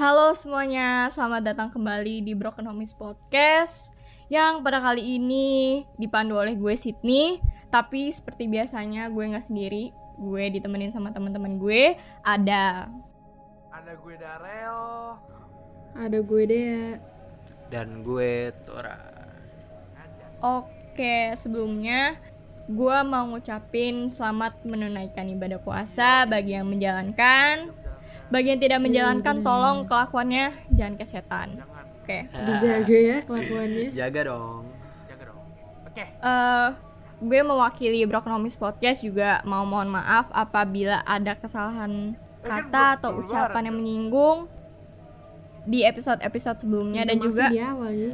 Halo semuanya, selamat datang kembali di Broken Homies Podcast Yang pada kali ini dipandu oleh gue Sydney Tapi seperti biasanya gue nggak sendiri Gue ditemenin sama teman-teman gue Ada Ada gue Darel. Ada gue Dea. dan gue Tora. Oke, sebelumnya gue mau ngucapin selamat menunaikan ibadah puasa bagi yang menjalankan Bagi yang tidak menjalankan, tolong kelakuannya jangan ke setan Oke, Dijaga ya kelakuannya. Jaga dong. jaga dong. Oke. eh gue mewakili Broken Homies Podcast juga mau mohon maaf apabila ada kesalahan Eh, kan kata atau ucapan yang menyinggung di episode-episode sebelumnya dan juga di awal ya.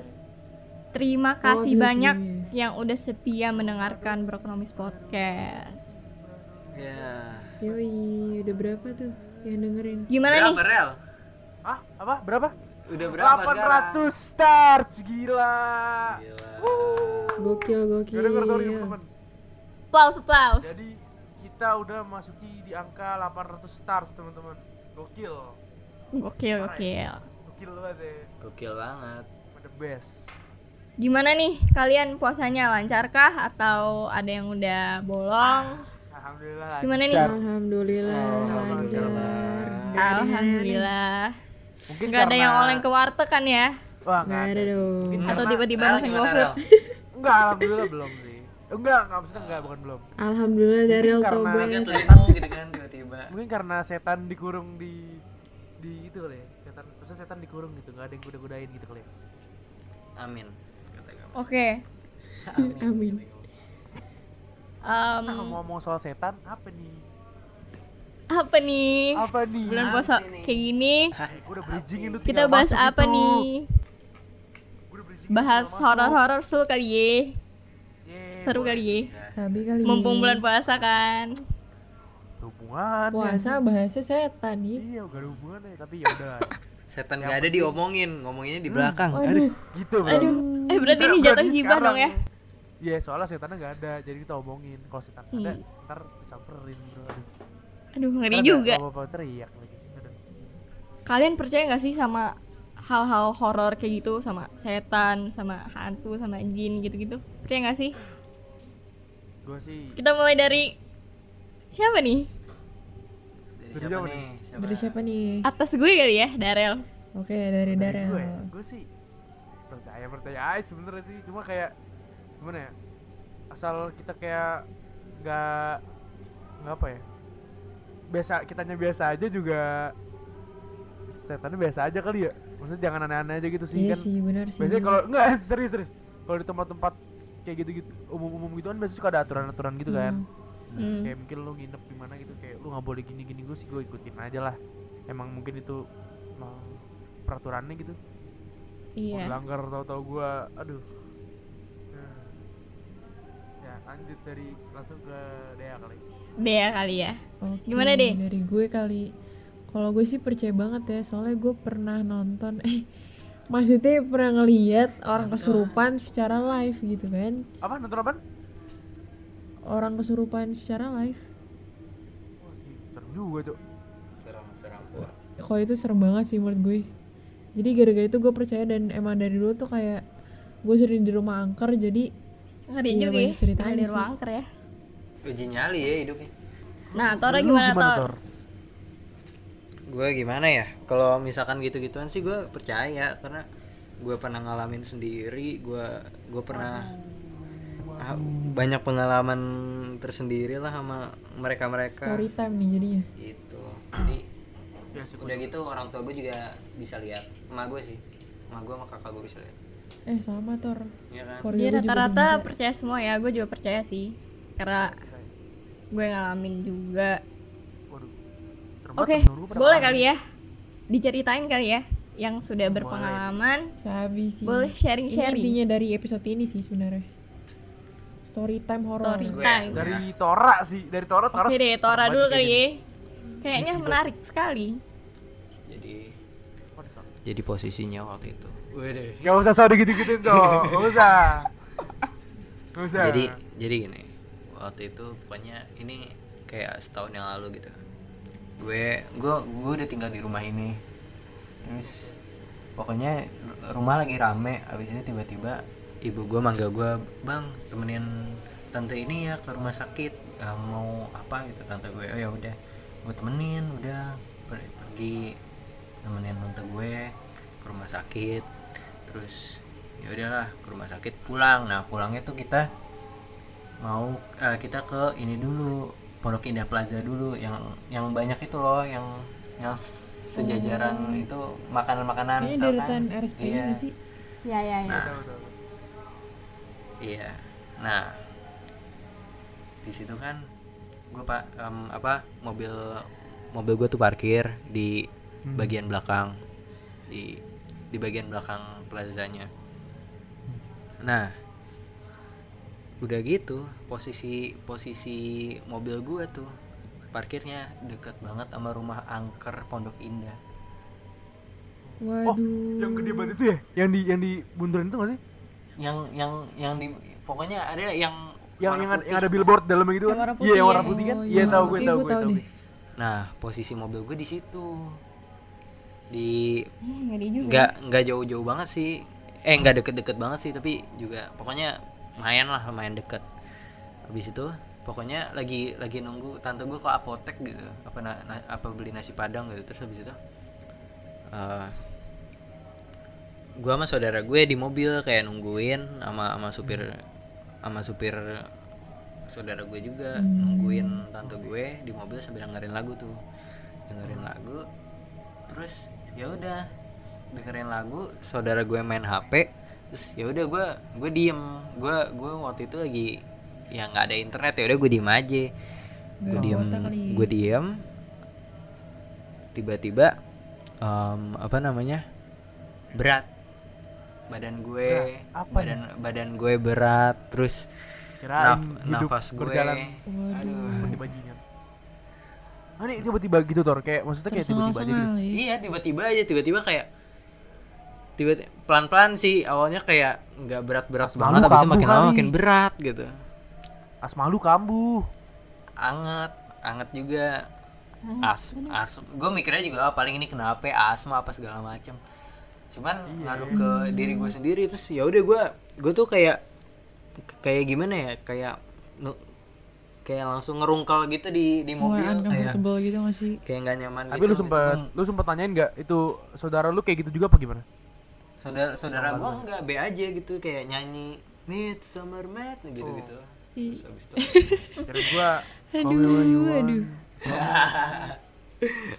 terima Oh, kasih di banyak yang udah setia mendengarkan Broken Homies Podcast. Ya. Yoi, udah berapa tuh yang dengerin? Gimana nih? Berapa rel? Ah, apa? Berapa? Udah berapa 800 starts, gila. sekarang? Gila. Gokil, gokil. Gak denger sorry teman-teman. Applause, applause. Jadi kita udah masuki di angka 800 stars teman-teman. Gokil. Gokil, gokil. Gokil banget ya. Gokil banget. The best. Gimana nih kalian puasanya lancarkah atau ada yang udah bolong? Alhamdulillah. Gimana nih? Alhamdulillah Lancar, lancar. Alhamdulillah. Mungkin Nggak ada karena- yang oleng ke warteg kan ya? Wah, Nggak ada dong. Mungkin Atau karena- tiba-tiba gimana, GoFood? Enggak, alhamdulillah belum sih. Enggak, enggak maksudnya enggak, bukan belum. Alhamdulillah Daryl karena- Toba. Kayak setan gitu kan tiba-tiba. Mungkin karena setan dikurung di di itu kali ya. Setan, maksudnya setan dikurung gitu, enggak ada yang goda-godain gitu kali ya. Amin. Kata kamu. Oke. Amin. Em, Nah, ngomong-ngomong soal setan, apa nih? apa nih? Apa nih? Bulan puasa kayak gini, Eh, gue udah bridgingin lu kita bahas masuk apa itu. nih? Gua udah bridgingin, Bahas horor-horor seru kali ya. Yeay, Seru kali ya. Sabi kali. Mumpung bulan puasa kan. Ada Hubungannya. puasa bahasa setan nih. Iya, gak ada hubungannya, tapi ya udah. Setan gak ada diomongin, ngomonginnya di belakang. Waduh. gitu, Bro. Aduh. Eh berarti ini jatuh gibah dong ya? Iya, soalnya setannya gak ada, jadi kita omongin. Kalau setan ada, Hmm. ntar disamperin, Bro. Aduh. Aduh ngeri Ntar ada juga. Bapak-bapak teriak lagi. Aduh. Kalian percaya nggak sih sama hal-hal horor kayak gitu sama setan, sama hantu, sama jin gitu-gitu? Percaya nggak sih? Gue sih Kita mulai dari siapa nih? Dari Dari siapa siapa nih? Dari siapa nih? Atas gue kali ya, Darel. Oke, dari dari Daryl. gue, gue sih percaya percaya aja sebenernya sih. Cuma kayak gimana ya? Asal kita kayak nggak nggak apa ya? Biasa kitanya biasa aja juga setannya biasa aja kali ya. Maksudnya jangan aneh-aneh aja gitu sih Iya kan. sih, benar sih. Biasanya kalau enggak serius serius. Kalau di tempat-tempat kayak gitu-gitu umum-umum gitu kan biasanya suka ada aturan-aturan gitu kan. Hmm. Kayak mungkin lu nginep di mana gitu kayak lu nggak boleh gini-gini gue sih gue ikutin aja lah. Emang mungkin itu emang peraturannya gitu. Mau Iya. dilanggar tahu-tahu gue aduh. Ya lanjut dari langsung ke Dea kali. Dea kali ya. Oke, Gimana, deh? Dari gue kali. Kalau gue sih percaya banget ya, soalnya gue pernah nonton eh maksudnya pernah ngeliat orang kesurupan secara live gitu kan. Apa nonton apa? Orang kesurupan secara live. Wah, serem juga cok. Seram-seram. Kalau itu serem banget sih menurut gue. Jadi gara-gara itu gue percaya dan emang dari dulu tuh kayak gue sering di rumah angker jadi Ngeri Iya, juga ya. ceritanya Ada sih. ruang angker ya. Uji nyali ya hidupnya. Nah, Tora Lu gimana, Tor? Tor? Gue gimana ya? Kalau misalkan gitu-gituan sih gue percaya karena gue pernah ngalamin sendiri, gue gue pernah ah, banyak pengalaman tersendiri lah sama mereka-mereka. story time nih jadinya. Gitu. Jadi Ya, udah gitu orang tua gue juga bisa lihat. Emak gue sih. Emak gue sama kakak gue bisa lihat. Eh sama Tor. Iya kan? Keluarga Iya rata-rata percaya semua ya. Gue juga percaya sih. Karena gue ngalamin juga. Oke, pada boleh kali ya. Diceritain kali ya yang sudah berpengalaman. Sabi sih. Boleh Ini sharing-sharing. intinya dari episode ini sih sebenarnya. Story time horror. Story time. Dari Tora sih, dari Tora Tora. Oke deh, Tora dulu kali ya. Kayaknya menarik sekali. Jadi jadi posisinya waktu itu. Waduh. Gak usah soal gitu-gituin tuh, gak usah. Gak usah. jadi jadi gini waktu itu pokoknya ini kayak setahun yang lalu gitu. Gue gue gue udah tinggal di rumah ini. Terus pokoknya rumah lagi rame. Abis itu tiba-tiba ibu gue manggil gue bang temenin tante ini ya ke rumah sakit. Eh, mau apa? Gitu tante gue. Oh ya udah. Gue temenin udah per- pergi temenin tante gue ke rumah sakit terus ya udahlah ke rumah sakit pulang nah pulangnya tuh kita mau eh, kita ke ini dulu Pondok Indah Plaza dulu yang yang banyak itu loh yang yang sejajaran itu makanan-makanan Kayaknya tau kan? RSP Iya. sih? Ya ya ya. Nah. Iya. Nah, di situ kan gue pak em, apa mobil mobil gue tuh parkir di bagian belakang di di bagian belakang plazanya. Nah, udah gitu posisi posisi mobil gue tuh parkirnya deket banget sama rumah angker Pondok Indah. Oh, Waduh. yang gede banget itu ya? Yang di yang di bundaran itu gak sih? Yang yang yang di pokoknya ada yang Yang yang ada, putih. yang ada billboard dalamnya gitu Yang kan? Iya, yang warna ya? putih kan? Oh, Iya, iya. tahu gue Oke, tahu gue gue tahu. Nah, posisi mobil gue di situ. Di Eh, ngeri juga. nggak nggak jauh-jauh banget sih. Eh, nggak deket-deket banget sih, tapi juga pokoknya lumayan lah, lumayan deket. Habis itu pokoknya lagi lagi nunggu tante gue ke apotek gitu. Apa na- na- apa beli nasi padang gitu. Terus habis itu eh gue sama saudara gue di mobil kayak nungguin sama sama supir sama supir saudara gue juga nungguin tante gue di mobil sambil dengerin lagu tuh dengerin lagu terus ya udah dengerin lagu saudara gue main hp terus ya udah gue gue diem. Gue gue waktu itu lagi ya nggak ada internet ya udah gue diem aja. Gue diem gue diem. Tiba-tiba em, apa namanya berat badan gue Berat? Apanya? badan badan gue berat terus Kirain naf- hidup nafas gue. berjalan. Aduh Ah, ini tiba-tiba gitu Tor, kayak maksudnya kayak tiba-tiba aja gitu. Ya. iya tiba-tiba aja tiba-tiba kayak tiba pelan-pelan sih awalnya kayak nggak berat-berat banget tapi makin lama makin berat gitu. Asma lu kambuh. anget anget juga. As as gue mikirnya juga ah, paling ini kenapa asma apa segala macam cuman ngaruh ke diri gue sendiri terus ya udah gue gue tuh kayak kayak gimana ya? Kayak kayak langsung ngerungkal gitu di di mobil Mulai kayak uncomfortable gitu gak sih? kayak nggak nyaman Tapi gitu lu sempet lu sempet tanyain nggak itu saudara lu kayak gitu juga apa gimana? saudara saudara gue nggak be aja gitu kayak nyanyi Meet Summer Mat gitu gitu Ih. terus habis itu Kira gua Aduh, aduh.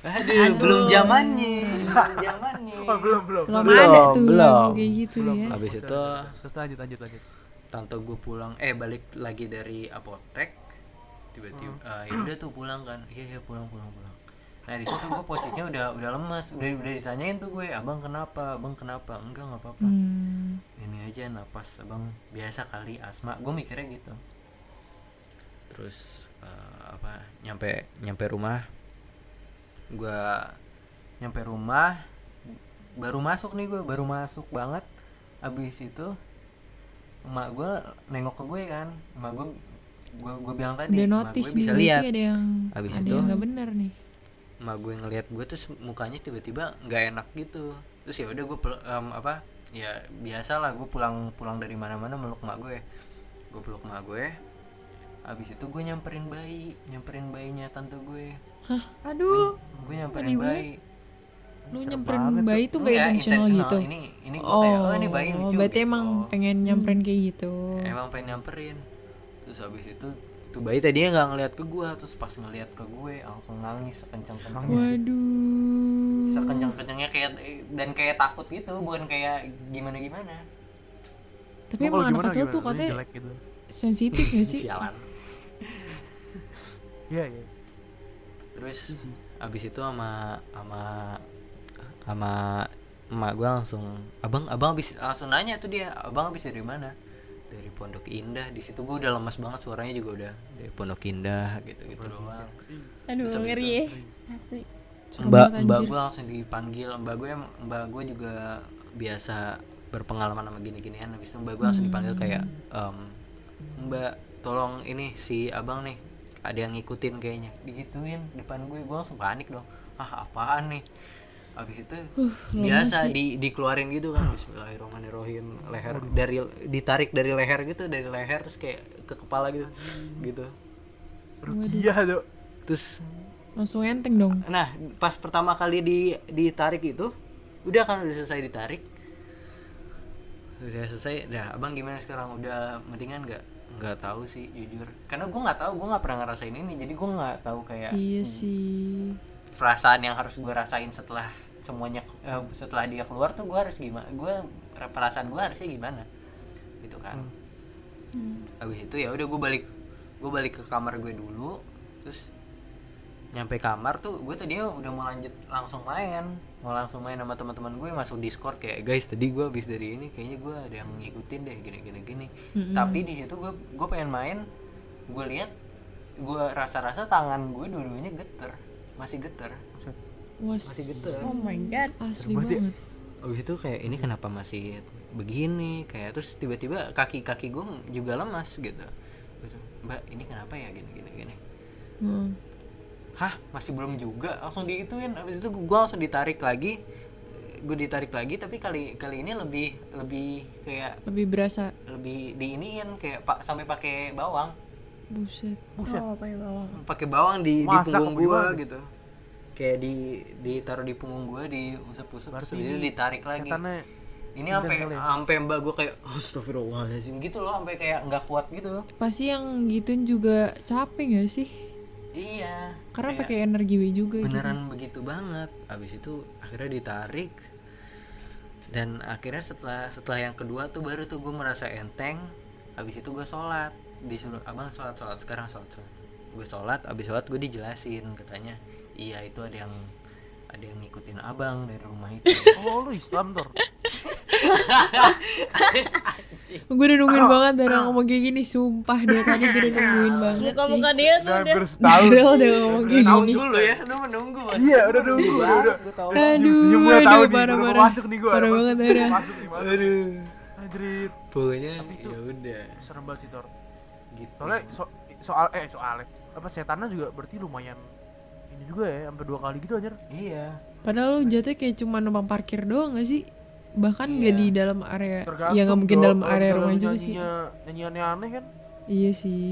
aduh, belum zamannya belum zamannya Oh, belum belum. Belum Belum, ada tuh belum. kayak gitu ya. habis itu Terus lanjut lanjut lanjut. tante gue pulang eh balik lagi dari apotek tiba-tiba. Eh, ya udah tuh pulang kan. Iya iya pulang pulang pulang. Nah di situ gue posisinya udah udah lemas. Udah udah ditanyain tuh gue abang kenapa? Abang kenapa? Enggak nggak apa-apa. Hmm. ini aja napas abang biasa kali asma. Gue mikirnya gitu. Terus eh, apa nyampe nyampe rumah. Gue nyampe rumah baru masuk nih gue baru masuk banget. Abis itu emak gue nengok ke gue kan. Emak gue gue gue bilang tadi Udah notice gue bisa lihat ada yang Habis ada itu- nggak benar nih. emak gue ngelihat gue terus mukanya tiba-tiba nggak enak gitu terus ya udah gue em, apa ya biasa lah gue pulang pulang dari mana-mana meluk emak gue gue peluk emak gue habis itu gue nyamperin bayi nyamperin bayinya tante gue Aduh. gue nyamperin bayi Lu Serem nyamperin banget, bayi tuh nggak Enggak, intentional intentional. gitu. ini ini gue kayak oh ini bayi lucu berarti gitu. emang pengen nyamperin kayak gitu. emang pengen nyamperin terus habis itu tuh bayi tadinya nggak ngeliat ke gue terus pas ngeliat ke gue langsung nangis sekencang kencang Nangis. Waduh. sekencang kencangnya kayak dan kayak takut gitu bukan kayak gimana gimana Tapi Emang anak kecil tuh katanya jelek gitu. sensitif gak sih? sialan Iya iya. terus Iya abis itu sama sama sama emak gue langsung abang abang abis langsung nanya tuh dia abang abis dari mana dari Pondok Indah. Di situ gue udah lemas banget suaranya juga udah dari Pondok Indah gitu gitu doang. Aduh, habis ngeri itu- ya. Mbak mbak gue langsung dipanggil. Mbak gue mbak gue juga biasa berpengalaman sama gini-ginian. Habis itu mbak gue langsung dipanggil kayak em, mbak tolong ini si abang nih ada yang ngikutin kayaknya. Digituin depan gue gue langsung panik dong. Ah apaan nih habis itu lemes biasa di dikeluarin gitu kan Bismillahirrahmanirrahim. Leher dari ditarik dari leher gitu dari leher terus kayak ke kepala gitu gitu. Rukiah tuh. terus langsung enteng dong. nah pas pertama kali di ditarik itu udah kan udah selesai ditarik. Udah selesai. Dah abang gimana sekarang? Udah mendingan nggak? Nggak tahu sih jujur. Karena gue nggak tahu gue nggak pernah ngerasain ini. Jadi gue nggak tahu kayak iya sih. perasaan yang harus gue rasain setelah semuanya eh, setelah dia keluar tuh gue harus gimana gue perasaan gue harusnya gimana? Gitu kan. Habis itu ya udah gue balik gue balik ke kamar gue dulu terus nyampe kamar tuh gue tadinya udah mau lanjut langsung main mau langsung main sama teman-teman gue masuk discord kayak guys tadi gue habis dari ini kayaknya gue ada yang ngikutin deh gini gini. Gini tapi di situ gue gue pengen main gue lihat gue rasa-rasa tangan gue dua-duanya geter masih geter was masih geter Oh my god. asli banget. ya. banget. Abis itu kayak ini kenapa masih begini? Kayak terus tiba-tiba kaki-kaki gue juga lemas gitu. Gitu, mbak ini kenapa ya? Gini gini gini. Heeh. hah? Masih belum juga? Langsung diituin abis itu gue langsung ditarik lagi. Gue ditarik lagi tapi kali kali ini lebih lebih kayak lebih berasa. Lebih diiniin kayak pak sampai pakai bawang. Buset. Buset. Oh, pakai bawang. pakai bawang di, di punggung gue gitu kayak di ditaruh di punggung gue diusap-usap terus Berarti habis itu ini ditarik lagi. Setannya ini sampai ya? sampai mbak gue kayak astagfirullahaladzim gitu loh sampai kayak nggak kuat gitu pasti yang gituin juga capek gak sih? Iya karena kayak pakai energi W juga gitu. beneran begitu banget. Abis itu akhirnya ditarik. Dan akhirnya setelah setelah yang kedua tuh baru tuh gue merasa enteng. Abis itu gue sholat. Disuruh abang sholat sholat. Sekarang sholat sholat gue sholat abis sholat gue dijelasin katanya iya itu ada yang ada yang ngikutin abang dari rumah itu. Oh lu Islam Tor gue udah nungguin banget dari ngomong kayak gini sumpah dia tadi gue udah nungguin banget Muka-muka nih. dia tuh Udah udah hampir setahun. Daryl udah ngomong kayak gini. dulu ya. Lu menunggu. Iya udah nunggu udah udah Gue tahu. Udah. Aduh, senyum-senyum gue tahu nih Udah masuk nih gue Parah Masuk, banget, Daryl. Masuk nih masuk aduh. Anjrit. Pokoknya ya udah. Serem banget sih Tor gitu. Soalnya so- soal eh soalnya apa setannya juga berarti lumayan ini juga ya sampai dua kali gitu anjir. Iya. Padahal lu jatuhnya kayak cuma numpang parkir doang gak sih? Bahkan Iya. di dalam area tergantung ya nggak mungkin dalam area rumah juga sih. nyanyinya nyanyi aneh-aneh kan? Iya sih.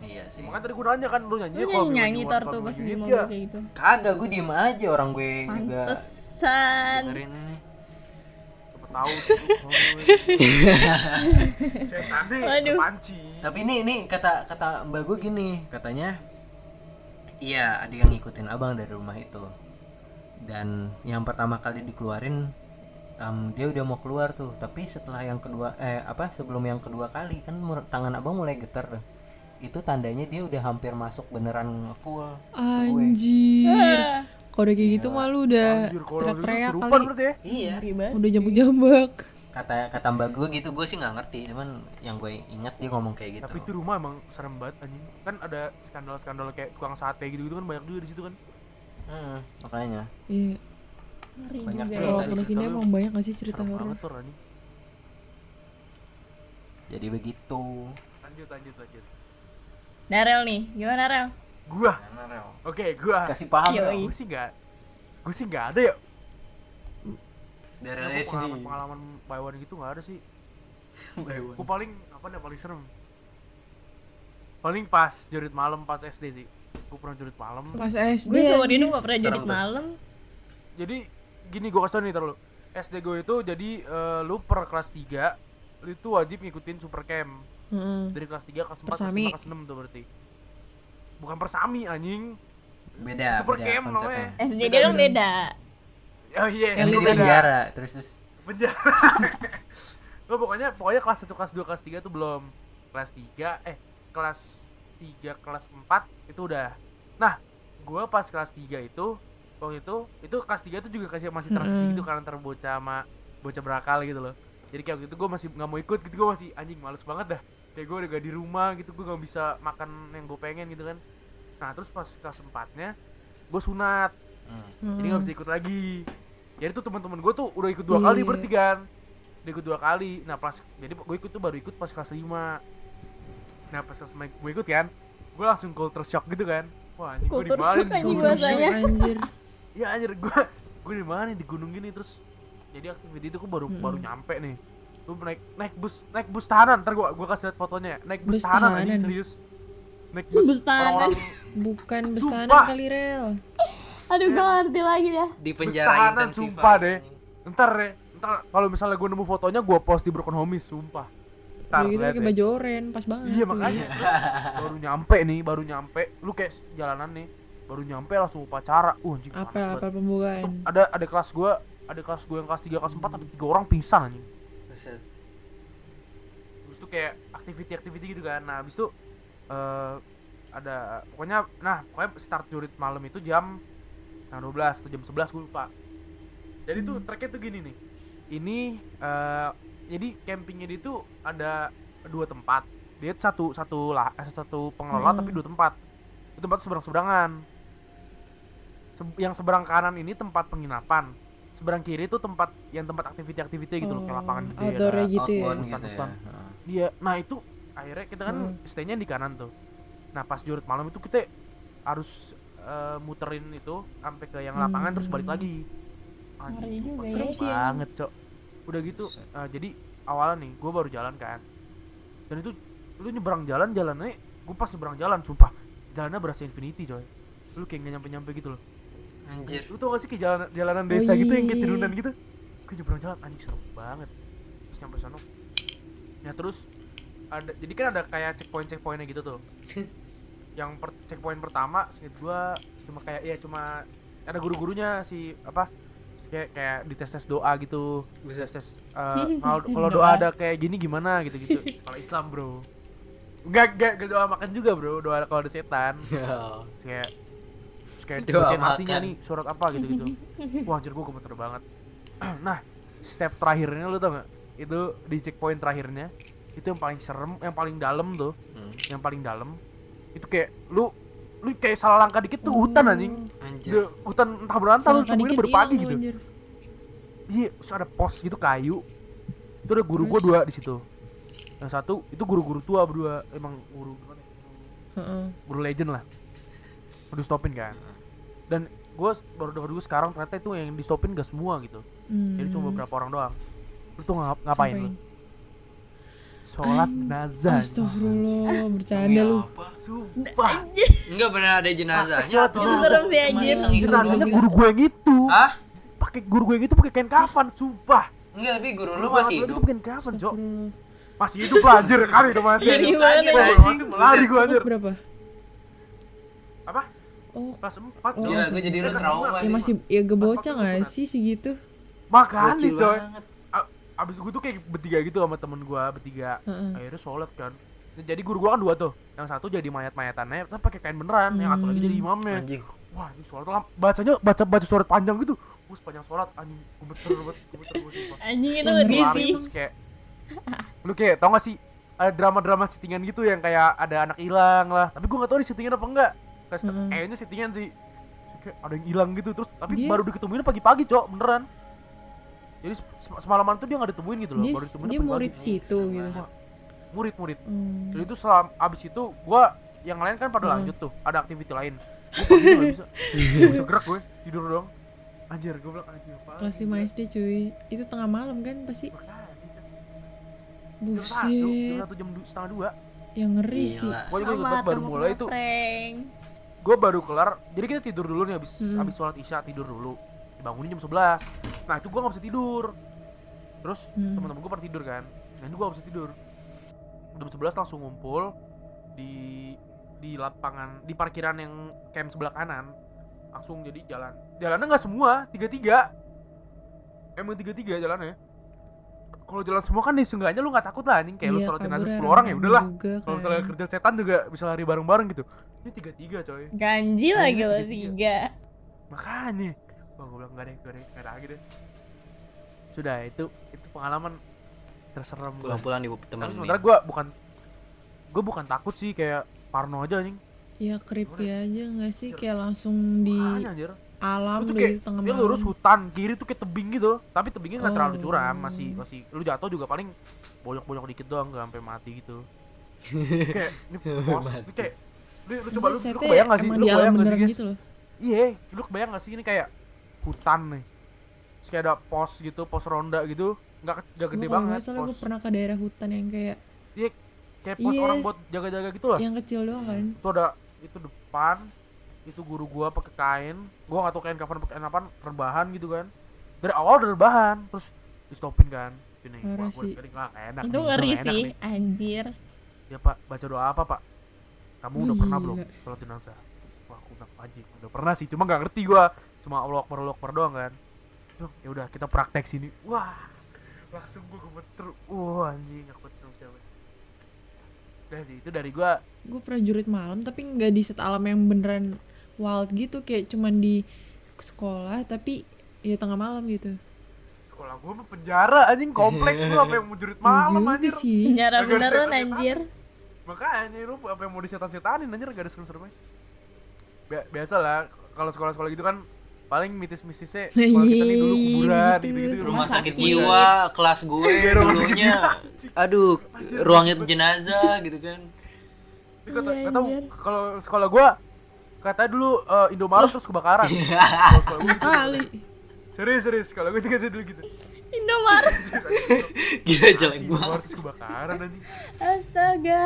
Iya sih. Makanya tadi gue nanya kan lu nyanyi kalau nyanyi nyanyi tar tuh pas di gitu mobil ya. kayak gitu. kagak gue diem aja orang gue juga. Pantesan. dengerin ini. Cepet tahu setannya Waduh. kepancing tapi ini ini kata kata mbak gue gini katanya iya ada yang ngikutin abang dari rumah itu. Dan yang pertama kali dikeluarin em, dia udah mau keluar tuh. Tapi setelah yang kedua eh apa sebelum yang kedua kali kan tangan abang mulai getar. Tuh itu tandanya dia udah hampir masuk beneran full anjir. Kalau udah kayak gitu mah lu udah anjir kalau gitu teriak-teriak kali. berarti ya? Iya. Udah jambak-jambak kata kata mbak gue gitu gue sih nggak ngerti. Cuman yang gue ingat dia ngomong kayak gitu. Tapi itu rumah emang serem banget anjing. Kan ada skandal-skandal kayak tukang sate gitu-gitu kan banyak juga di situ kan. Hmm, makanya. Iya. Banyak juga cerita ya. kalau di pondok situ. Ini lu emang banyak gak sih cerita horor? jadi begitu. Lanjut lanjut lanjut. Darel nih, gimana Rel? gua? Oke gua. Kasih paham gue sih nggak gue sih nggak ada ya dari Aku SD pengalaman pengalaman baywan gitu nggak ada sih gue paling apa nih paling serem paling pas jurit malam pas SD sih gue pernah jurit malam pas SD Gue sama. Dino gak pernah tuh. malam. jadi gini gue kasih tau nih terlalu SD gue itu jadi eh, lu per kelas 3 lu itu wajib ngikutin super camp Heeh. dari kelas 3 kelas 4 kelas Persami. 5 kelas 6 tuh berarti bukan persami anjing beda Super beda camp namanya. SD dia kan beda. Oh iya yang di penjara terus terus. Penjara. Nggak, pokoknya pokoknya kelas 1 kelas 2 kelas 3 tuh belum. Kelas 3 eh kelas 3 kelas 4 itu udah. Nah gua pas kelas 3 itu waktu itu itu kelas 3 itu juga kasih masih transisi Mm-mm. gitu kan antara bocah sama bocah berakal gitu loh. Jadi kayak waktu itu gue masih nggak mau ikut gitu gue masih anjing males banget dah. Kayak gue udah gak di rumah gitu gue gak bisa makan yang gue pengen gitu kan. Nah terus pas kelas 4 nya gue sunat Hmm. jadi nggak bisa ikut lagi. Jadi tuh teman-teman gue tuh udah ikut dua Iya. kali berarti kan. Udah ikut dua kali. Nah pas jadi gue ikut tuh baru ikut pas kelas 5 nah pas kelas 5 gue ikut kan gue langsung culture shock gitu kan. Wah anjing gue dimarahin gue bahasanya. anjir. Ya anjir gue gue di mana nih di gunung gini terus. Jadi activity itu gue baru baru nyampe nih. Lu naik naik bus naik bus tahanan. Ntar gue gue kasih lihat fotonya. Naik bus, Bus tahanan tahanan. anjing serius. Naik bus, Bus tahanan. bukan Sumpah. bestanan kali rel Aduh gue gak ngerti lagi dah. di penjara tahanan sumpah deh ntar deh ntar kalau misalnya gue nemu fotonya gue post di Broken Homies sumpah ntar gitu lihat pakai deh. baju oren pas banget Iya tuh. makanya terus baru nyampe nih, baru nyampe, lu kayak jalanan nih, baru nyampe langsung upacara. Uh, anjing panas apel pembukaan Tuh, ada ada kelas gua, ada kelas gua yang kelas 3 kelas 4 ada tiga orang pingsan anjing. Terus tuh kayak activity-activity gitu kan. Nah, habis itu eh ada pokoknya nah, pokoknya start jurit malam itu jam setengah 12 atau jam 11 gue lupa. Jadi tuh treknya tuh gini nih. Ini eh jadi campingnya di tuh ada dua tempat. Dia satu satu lah eh, satu pengelola Hmm. tapi dua tempat. Itu tempat seberang seberangan. yang seberang kanan ini tempat penginapan. Seberang kiri itu tempat yang tempat aktiviti-aktiviti gitu loh, kayak lapangan gede ada gitu ya Outbound gitu ya. Iya, nah itu akhirnya kita kan Hmm. stay-nya di kanan tuh. Nah pas jurit malam itu kita harus eh, muterin itu sampai ke yang lapangan terus balik lagi. Anjing, Ngeri sumpah juga serem ya. Banget, Cok. Udah gitu, eh, jadi awalnya nih gue baru jalan kan. Dan itu lu nyebrang jalan jalannya gue pas nyebrang jalan sumpah jalannya berasa infinity coy lu kayak gak nyampe-nyampe gitu loh Anjir. lu tau gak sih kayak jalanan, jalanan desa gitu yang kayak turunan gitu gue nyebrang jalan anjing serem banget terus nyampe sana ya terus ada jadi kan ada kayak checkpoint checkpointnya gitu tuh yang per, checkpoint pertama singkat gua cuma kayak ya cuma ada guru-gurunya si apa kayak kayak dites tes doa gitu. Tes tes eh, kalau kalau doa. ada kayak gini gimana gitu gitu sekolah Islam bro. Enggak, enggak, enggak doa makan juga bro. Doa kalau ada setan. Terus kayak Terus kayak Doa bacain artinya makan. nih Surat apa gitu-gitu. Wah anjir gue gemeter banget. Nah Step terakhirnya lu tau gak Itu di checkpoint terakhirnya Itu yang paling serem Yang paling dalam tuh. Hmm. Yang paling dalam Itu kayak Lu Lu kayak salah langkah dikit tuh hutan anjing Anjir. Udah, Hutan entah berantah lu temuin baru pagi hilang, gitu. Iya, terus ada pos gitu kayu. Itu ada guru gua dua di situ. Yang satu itu guru-guru tua berdua, emang guru gimana? ya? Heeh. Guru legend lah. Udah stopin kan. Dan gua baru dengar dulu sekarang ternyata itu yang di stopin gak semua gitu. Hmm. Jadi cuma beberapa orang doang. Lu tuh ngap- ngapain lu? Sholat jenazah. Astagfirullah, bercanda Demi lu. Sumpah. Enggak benar ada jenazahnya. sholat jenazah. Jenazahnya guru gue yang itu. Hah? Pakai guru gue yang itu pakai kain kafan, sumpah. Enggak, tapi guru lu masih hidup. tuh pakai kafan, Cok. Masih hidup lah anjir kali udah mati. Iya, ya? Lari gue anjir. Berapa? Apa? Oh, Kelas 4 Oh. Gila, gue jadi lu trauma ya sih. masih ya gebocah nggak sih segitu? Makanya coy Abis gue tuh kayak bertiga gitu sama temen gue bertiga. Heeh. Akhirnya sholat kan. Jadi guru gue kan dua tuh. Yang satu jadi mayat-mayatannya Tapi pakai kain beneran Yang satu lagi jadi imamnya. Anjing. Wah ini sholat lah. Bacanya baca baca surat panjang gitu. Gue sepanjang sholat anjing Gemeter banget Gemeter gue sumpah. Anjing itu ngeri sih. terus kayak Lu kayak tau gak sih Ada drama-drama settingan gitu yang kayak ada anak hilang lah. Tapi gue gak tau di settingan apa enggak. Kayaknya settingan sih. Kayak ada yang hilang gitu Terus tapi Dia- baru diketemuin pagi-pagi cok Beneran Jadi sem- semalaman tuh dia gak ditemuin gitu loh Dia Baru ditemuin dia murid situ gitu. Murid-murid Hmm. Jadi itu selam abis itu gue yang lain kan pada Hmm. lanjut tuh, ada aktiviti lain. Gue pagi gak bisa, gak bisa gerak gue, tidur doang. Anjir, gue bilang anjir apa? Kelas 5 SD cuy. Itu tengah malam kan pasti. Satu, jam Buset. satu jam setengah dua. Yang ngeri sih. Gila. Pokoknya gue baru mulai itu, gue baru kelar. Jadi kita tidur dulu nih abis Hmm. abis sholat isya tidur dulu. Dibangunin jam 11 Nah itu gue gak bisa tidur. Terus Hmm. teman-teman gue pada tidur kan. Nah itu gue gak bisa tidur. Jam 11 langsung ngumpul di di lapangan di parkiran yang camp sebelah kanan langsung jadi jalan jalannya nggak semua tiga tiga emang tiga tiga jalannya kalau jalan semua kan nih seenggaknya lu nggak takut lah anjing kayak lu Iya, sholat jenazah kabur 10 orang ya udahlah kalau kan. misalnya kerja setan juga bisa lari bareng bareng gitu ini tiga tiga coy Ganji Akhirnya lagi lo tiga. makanya wah gue bilang gak deh gak deh gak ada lagi deh. Sudah itu itu pengalaman terserem gue Pulang pulang di teman ini. sementara gue bukan gue bukan takut sih kayak parno aja anjing. Ya creepy aja gak sih? Kayak langsung di makanya anjir. alam di kayak tengah dia malam. lurus hutan kiri tuh kayak tebing gitu. Tapi tebingnya nggak terlalu Oh. curam masih masih lu jatuh juga paling bonyok-bonyok dikit doang nggak sampai mati gitu. Kayak ini pos ini kayak lu, lu coba lu, lu kebayang gak sih? lu kebayang gak sih guys? gitu loh. iya lu kebayang gak sih? Ini kayak hutan nih. Terus kayak ada pos gitu pos ronda gitu. Nggak nggak gede Gua banget nggak salah gue pos. pernah ke daerah hutan yang kayak iya kayak pos Iya. orang buat jaga-jaga gitu lah. Yang kecil doang kan? Itu ada itu depan itu guru gua pakai kain. Gua nggak tahu kain kafan pakai apa rebahan gitu kan. Dari awal udah rebahan terus di stopin kan. Ini gua dari nggak enak itu udah ngeri sih nih. anjir. Ya pak baca doa apa pak? Kamu udah pernah belum kalau jenazah? Wah aku bilang anjing udah pernah sih cuma nggak ngerti gua cuma Allah akbar Allah akbar doang kan. Tuh, ya udah kita praktek sini. Wah langsung gua gemeter. Wah anjing aku betul siapa? Udah sih itu dari gua. Gue pernah jurit malam tapi nggak di set alam yang beneran wild gitu kayak cuman di sekolah tapi ya tengah malam gitu. Sekolah gua mah penjara anjing komplek gua apa yang mau jurit malam Iya anjir? sih. Penjara beneran anjir. Makanya lu apa yang mau disetan-setanin anjir gak ada serem-seremnya Bi- biasa lah kalau sekolah-sekolah gitu kan paling mitis-mistisnya sekolah kita nih dulu Iya, kuburan gitu. gitu-gitu rumah Rumah sakit jiwa kelas gue Iya, rumah sakit dulunya. jiwa. aduh ruangnya jenazah gitu kan. Kata, Iya, kata anjir. kalau sekolah gua katanya dulu eh, Indomaret terus kebakaran. Kalau sekolah gua gitu. Kali serius serius. Kalau gua kata dulu gitu. Indomaret. Gila gua Indomaret terus kebakaran anjing. Astaga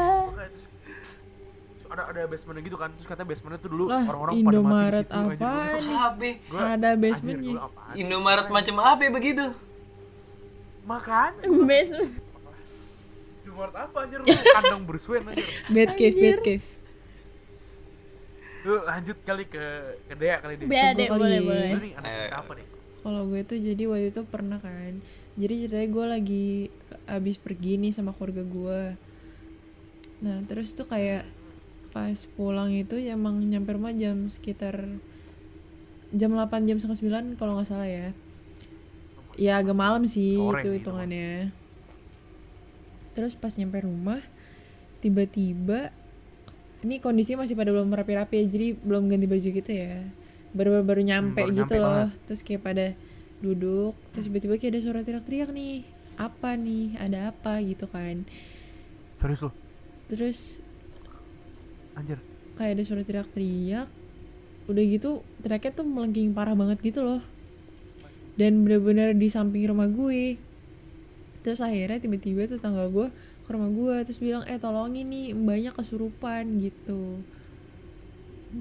ada ada basementnya gitu kan terus katanya basementnya tuh dulu Lah, orang-orang pada mati di Indomaret situ anjir. Gua apa gua- Ada anjir, basementnya. gua apaan sih? Indomaret macam apa ya begitu makanya basement Indomaret apa anjir lu kandang Bruce Wayne anjir bad cave bad cave Yuk lanjut kali ke ke Dea kali deh. Kali. boleh boleh Lu nih anak Eh. apa nih? kalau gue tuh jadi waktu itu pernah kan jadi ceritanya gue lagi abis pergi nih sama keluarga gue nah terus tuh kayak pas pulang itu ya emang nyampe rumah jam sekitar jam 8 jam setengah 9 kalau nggak salah ya. Ya agak malam sih Sore itu sih, hitungannya. terus pas nyampe rumah tiba-tiba ini kondisinya masih pada belum rapi-rapi ya jadi belum ganti baju gitu ya. Baru baru nyampe baru gitu nyampe loh. banget. terus kayak pada duduk terus tiba-tiba kayak ada suara teriak-teriak nih. Apa nih? Ada apa? Gitu kan. Serius lu? terus Anjir. kayak ada suara teriak-teriak udah gitu teriaknya tuh melengking parah banget gitu loh dan bener-bener di samping rumah gue terus akhirnya tiba-tiba tetangga gue ke rumah gue terus bilang eh tolongin nih mbaknya kesurupan gitu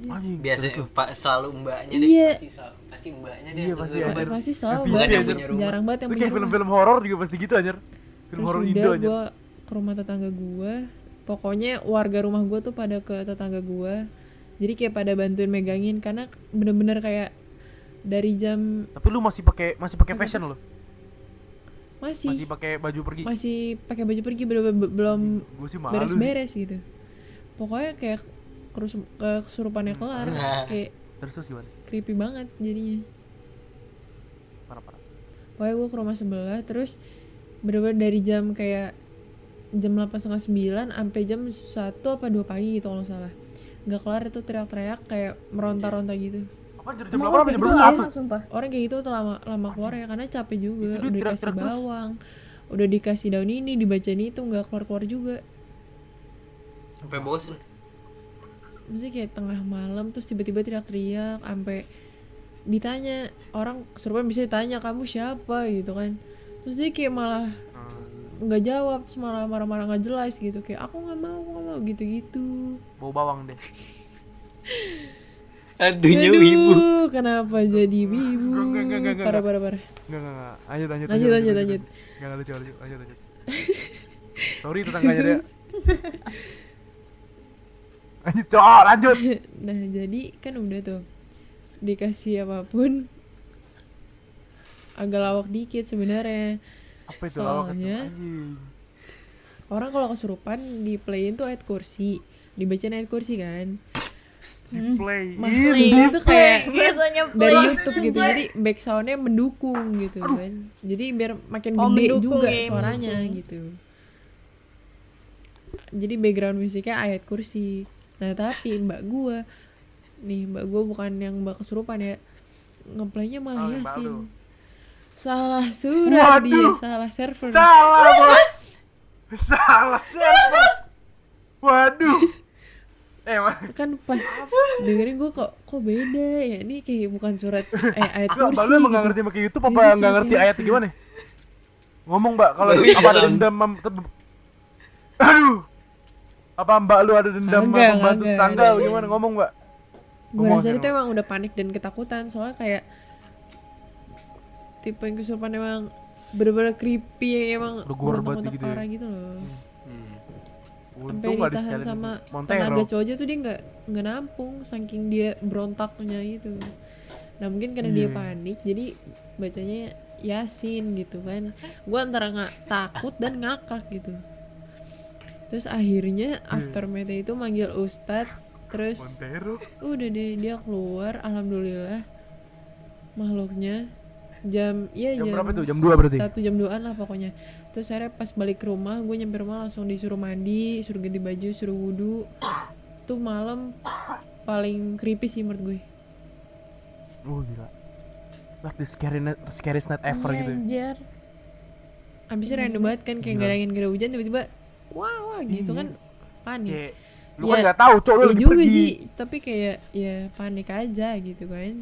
Anjing. biasa lu? pak selalu mbaknya deh Iya. pasti selalu- pasti mbaknya deh Iya, pasti ada. pasti selalu Tapi mbak bukan yang yang punya rumah. jarang banget yang Itu punya kayak rumah. film-film horor juga pasti gitu anjir. Film terus horor udah Indo anjir. gue ke rumah tetangga gue pokoknya warga rumah gue tuh pada ke tetangga gue jadi kayak pada bantuin megangin karena bener-bener kayak dari jam Tapi lu masih pakai masih pakai fashion lu? masih Masih pakai baju pergi? masih pakai baju pergi belum belum beres-beres gitu pokoknya kayak kerus kesurupannya kelar Nah. kayak Terus terus gimana? creepy banget jadinya Parah-parah. pokoknya gue ke rumah sebelah terus bener-bener dari jam kayak jam delapan setengah sembilan sampai jam satu apa dua pagi gitu kalau nggak salah. Nggak kelar itu teriak-teriak kayak meronta-ronta gitu. Apa jam berapa? Waktu jam berapa? Satu. orang kayak gitu tuh lama lama keluar ya karena capek juga. Itu udah dikasih teriak-teriak terus. bawang udah dikasih daun ini dibacain itu nggak keluar keluar juga. Sampai bosen. Maksudnya kayak tengah malam terus tiba-tiba teriak-teriak sampai ditanya orang kesurupan bisa ditanya kamu siapa? gitu kan. Terus dia kayak malah nggak jawab terus malah marah-marah nggak jelas gitu kayak aku nggak mau nggak mau gitu-gitu Bau bawang deh. aduhnya Aduh, wibu kenapa jadi wibu Enggak, enggak, enggak, enggak, parah enggak. parah parah Enggak enggak enggak. Lanjut lanjut Lanjut, lanjut, lanjut. Enggak lucu lucu. Lanjut lanjut. Sorry tetangganya dia. Lanjut cowok, lanjut. nah jadi kan udah tuh dikasih apa pun agak lawak dikit sebenarnya Apa itu? Soalnya- orang kalau kesurupan di playin tuh ayat kursi. Dibacain ayat kursi kan. Play. maksudnya itu kayak biasanya dari. YouTube gitu. Jadi back soundnya mendukung gitu kan. Jadi biar makin Oh, gede juga ya, suaranya mendukung. gitu. Jadi background musiknya ayat kursi. Nah tapi mbak gua nih mbak gua bukan yang mbak kesurupan ya. Ngeplaynya malah Oh, yasin. Salah surat Waduh. dia salah server Salah bos. Salah server. Waduh. Eh, kan pas dengerin gue kok kok beda ya ini kayak bukan surat eh ayat kursi Mbak lu emang gitu. gak ngerti pakai YouTube Ini apa nggak ngerti Yasin. ayat gimana? Ngomong Mbak, kalau Iya. apa ada dendam Aduh. Apa Mbak lu ada dendam sama pembantu tetangga gimana ngomong Mbak? gue rasa itu emang udah panik dan ketakutan soalnya kayak tipe yang kesurupan emang bener-bener creepy yang emang gore banget gitu ya. parah gitu loh Hmm. sampai Untung gak ditahan sama Montero. tenaga cowok aja tuh dia nggak nggak nampung saking dia berontaknya gitu nah mungkin karena dia Iya. panik jadi bacanya yasin gitu kan gue antara nggak takut dan ngakak gitu terus akhirnya Iya. aftermath itu manggil ustadz terus Montero. udah deh dia keluar alhamdulillah makhluknya jam ya Jam jam, berapa tuh? Jam 2 berarti. satu jam duaan lah pokoknya terus akhirnya pas balik ke rumah gue nyampe rumah langsung disuruh mandi suruh ganti baju suruh wudhu tuh malam paling creepy sih menurut gue Oh gila. Like the scary scariest night ever Iya, gitu. ya. anjir. abisnya random banget kan kayak gak ada angin gak ada hujan tiba-tiba wah wah gitu Iya. kan panik Kayak lu Ya, kan gak tahu cowok lu ya lagi juga pergi. sih tapi kayak ya panik aja gitu kan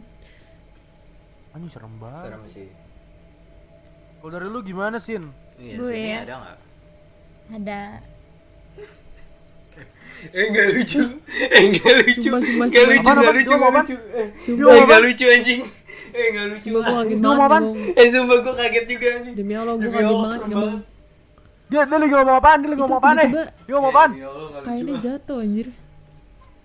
Anjing serem banget. Serem sih. Kalau dari lu gimana Sin? Iya, Gue sini ya. ada nggak? Ada. Eh nggak lucu. Eh nggak lucu. Sumpah, sumpah, Nggak sumpah. lucu, Apaan, nggak apaan? lucu, Dia mau nggak apaan? lucu. Eh, sumpah eh, nggak lucu anjing. Eh nggak lucu. sumpah gue kaget banget. Eh sumpah gue kaget juga anjing. demi allah gue kaget banget banget. Dia, dia lagi ngomong apaan? Dia lagi ngomong apaan nih? tiba-tiba Dia ngomong apaan? Ya banget. jatuh anjir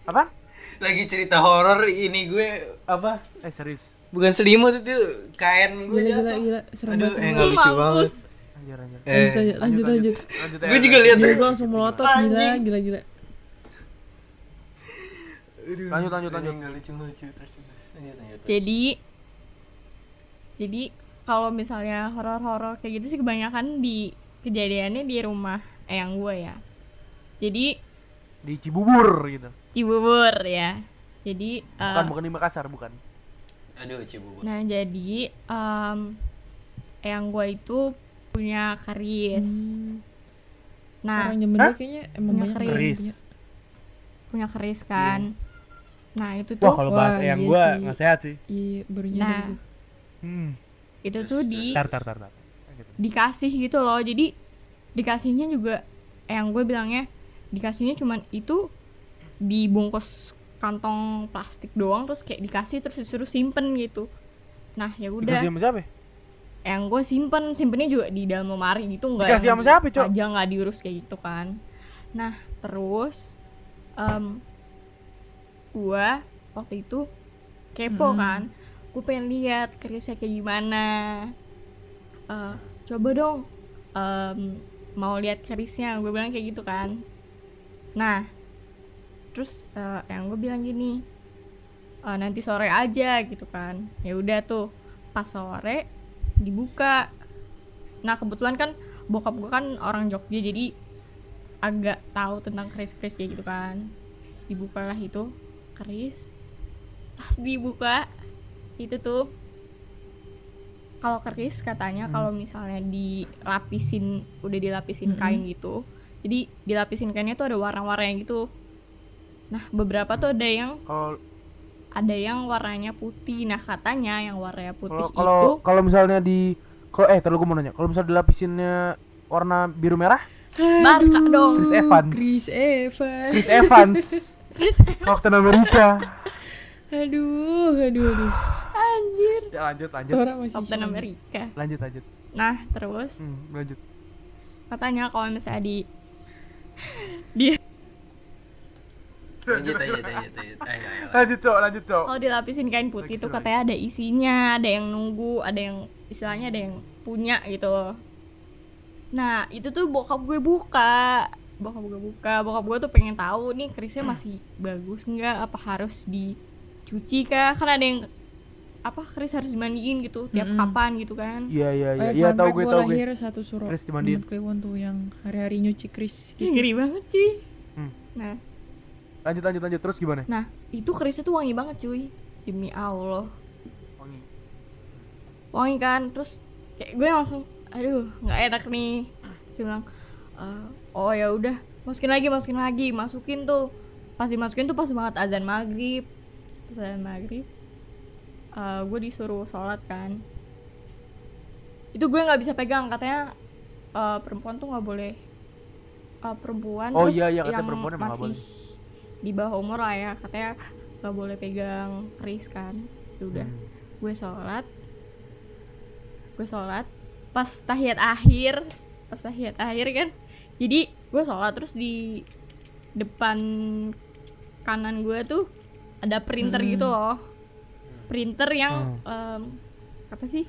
Apaan? Lagi cerita horor ini gue apa? Eh serius. Bukan selimut itu kain gue gila gila jatuh. gila serem Aduh, banget eh lucu banget. Anjir anjir. Eh, lanjut lanjut lanjut Lanjut ya. Gue juga lihat. Gue langsung melotot gila gila gila Aduh, Lanjut, lanjut, lanjut. Nggak lucu lucu terus terus. Lanjut lanjut. Jadi jadi kalau misalnya horor-horor kayak gitu sih kebanyakan di kejadiannya di rumah eyang gue ya. Jadi Di Cibubur gitu. Cibubur ya. Jadi eh, Bukan bukan di Makassar, bukan. Aduh, cibubur. Nah jadi em eyang gue itu punya keris. Hmm, Nah orang dulu kayaknya emang Punya keris. yang Keris. punya. punya keris kan. Nah itu tuh Wah, kalau bahas eyang iya gua sih. nggak sehat sih. iya baru Nah. gue. Hmm. itu tuh di Tar tar tar tar. Gitu. dikasih gitu loh. Jadi dikasihnya juga eyang gue bilangnya dikasihnya cuman itu dibungkus kantong plastik doang terus kayak dikasih terus disuruh simpen gitu. Nah ya udah. Dikasih sama siapa? ya? yang gue simpen simpennya juga di dalam lemari gitu nggak Dikasih sama siapa, Cok? aja nggak diurus kayak gitu kan nah terus em gue waktu itu kepo Mm-mm. kan gue pengen lihat kerisnya kayak gimana Eh, coba dong em, mau lihat kerisnya gue bilang kayak gitu kan nah terus eh, yang gue bilang gini "Eh, nanti sore aja gitu kan. Ya udah tuh pas sore dibuka. Nah kebetulan kan bokap gue kan orang Jogja jadi agak tahu tentang keris-keris kayak gitu kan. Dibukalah itu keris. Pas dibuka itu tuh kalau keris katanya Hmm. kalau misalnya dilapisin udah dilapisin Mm-mm. kain gitu jadi dilapisin kainnya tuh ada warna-warnanya gitu nah beberapa tuh ada yang Kalau ada yang warnanya putih nah katanya yang warnanya putih kalau kalau itu kalau misalnya di kalau eh terlalu gue mau nanya, kalau misalnya dilapisinnya warna biru merah, Barca dong. Chris Evans. Chris Evans Chris Evans. Captain America. aduh aduh aduh anjir Ya lanjut lanjut. Captain shock. America Lanjut lanjut. nah terus Hmm, lanjut. katanya kalau misalnya di di Lanjut lanjut lanjut lanjut. Lanjut, Cok, lanjut, Cok. kalau dilapisin kain putih itu katanya ada isinya ada yang nunggu ada yang istilahnya ada yang punya gitu nah itu tuh bokap gue buka bokap gue buka bokap gue tuh pengen tahu nih kerisnya masih bagus nggak apa harus dicuci kah kan ada yang apa keris harus dimandiin gitu tiap Mm-mm. kapan gitu kan Iya, iya, iya. Iya, tahu gue, tahu gue. satu suruh Chris dimandiin. Kliwon tuh yang hari-hari nyuci Ih, gitu. ngeri banget sih Hmm. nah Lanjut, lanjut, lanjut. Terus gimana? nah itu kerisnya tuh wangi banget cuy. Demi allah. Wangi. wangi kan? Terus kayak gue langsung aduh nggak enak nih. Terus dia bilang "Eh, oh ya udah masukin lagi masukin lagi. Masukin tuh pas dimasukin tuh pas banget azan maghrib. Pas azan maghrib gue disuruh sholat kan. Itu gue nggak bisa pegang katanya eh, perempuan tuh nggak boleh eh, perempuan Oh terus iya, iya, yang perempuan emang masih di bawah umur lah ya katanya nggak boleh pegang keris kan. Ya udah Hmm. gue sholat. Gue sholat pas tahiyat akhir pas tahiyat akhir kan. Jadi gue sholat terus di depan kanan gue tuh ada printer Hmm. gitu loh. Printer yang em, apa sih?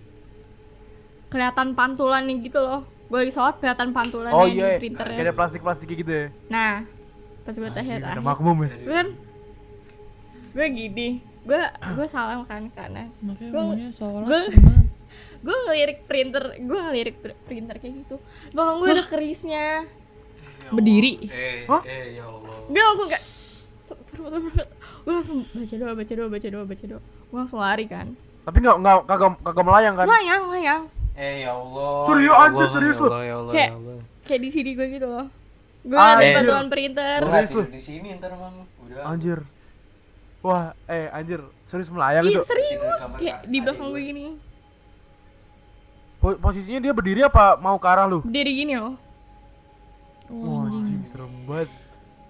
Kelihatan pantulannya gitu loh. Gue lagi sholat kelihatan pantulannya Oh iya, printernya. Kayak ada plastik-plastik gitu ya. nah pas gue tahiyat ada akhir makmum ya. gue kan gue gini gue gue salam kan kanan serem banget. gue ngelirik printer gue ngelirik pr- printer kayak gitu. Bang gue ada kerisnya. Berdiri? eh Hah? eh ya Allah. Gue langsung kayak gue langsung baca doa baca doa baca doa baca doa. Gue langsung lari kan. Tapi nggak nggak kagak kagak melayang kan? layang layang eh ya Allah. Serius, ya anjir, serius ya lu? Ya Kayak- ya kayak di sini gue gitu loh gue ada bantuan printer Gua nggak Serius lu? tidur di sini ntar mang udah Anjir. Wah, eh anjir, serius melayang Ih itu. serius kayak kan, di belakang gue. gue gini Po- Posisinya dia berdiri apa mau ke arah lu? berdiri gini loh Wah, anjing serem banget.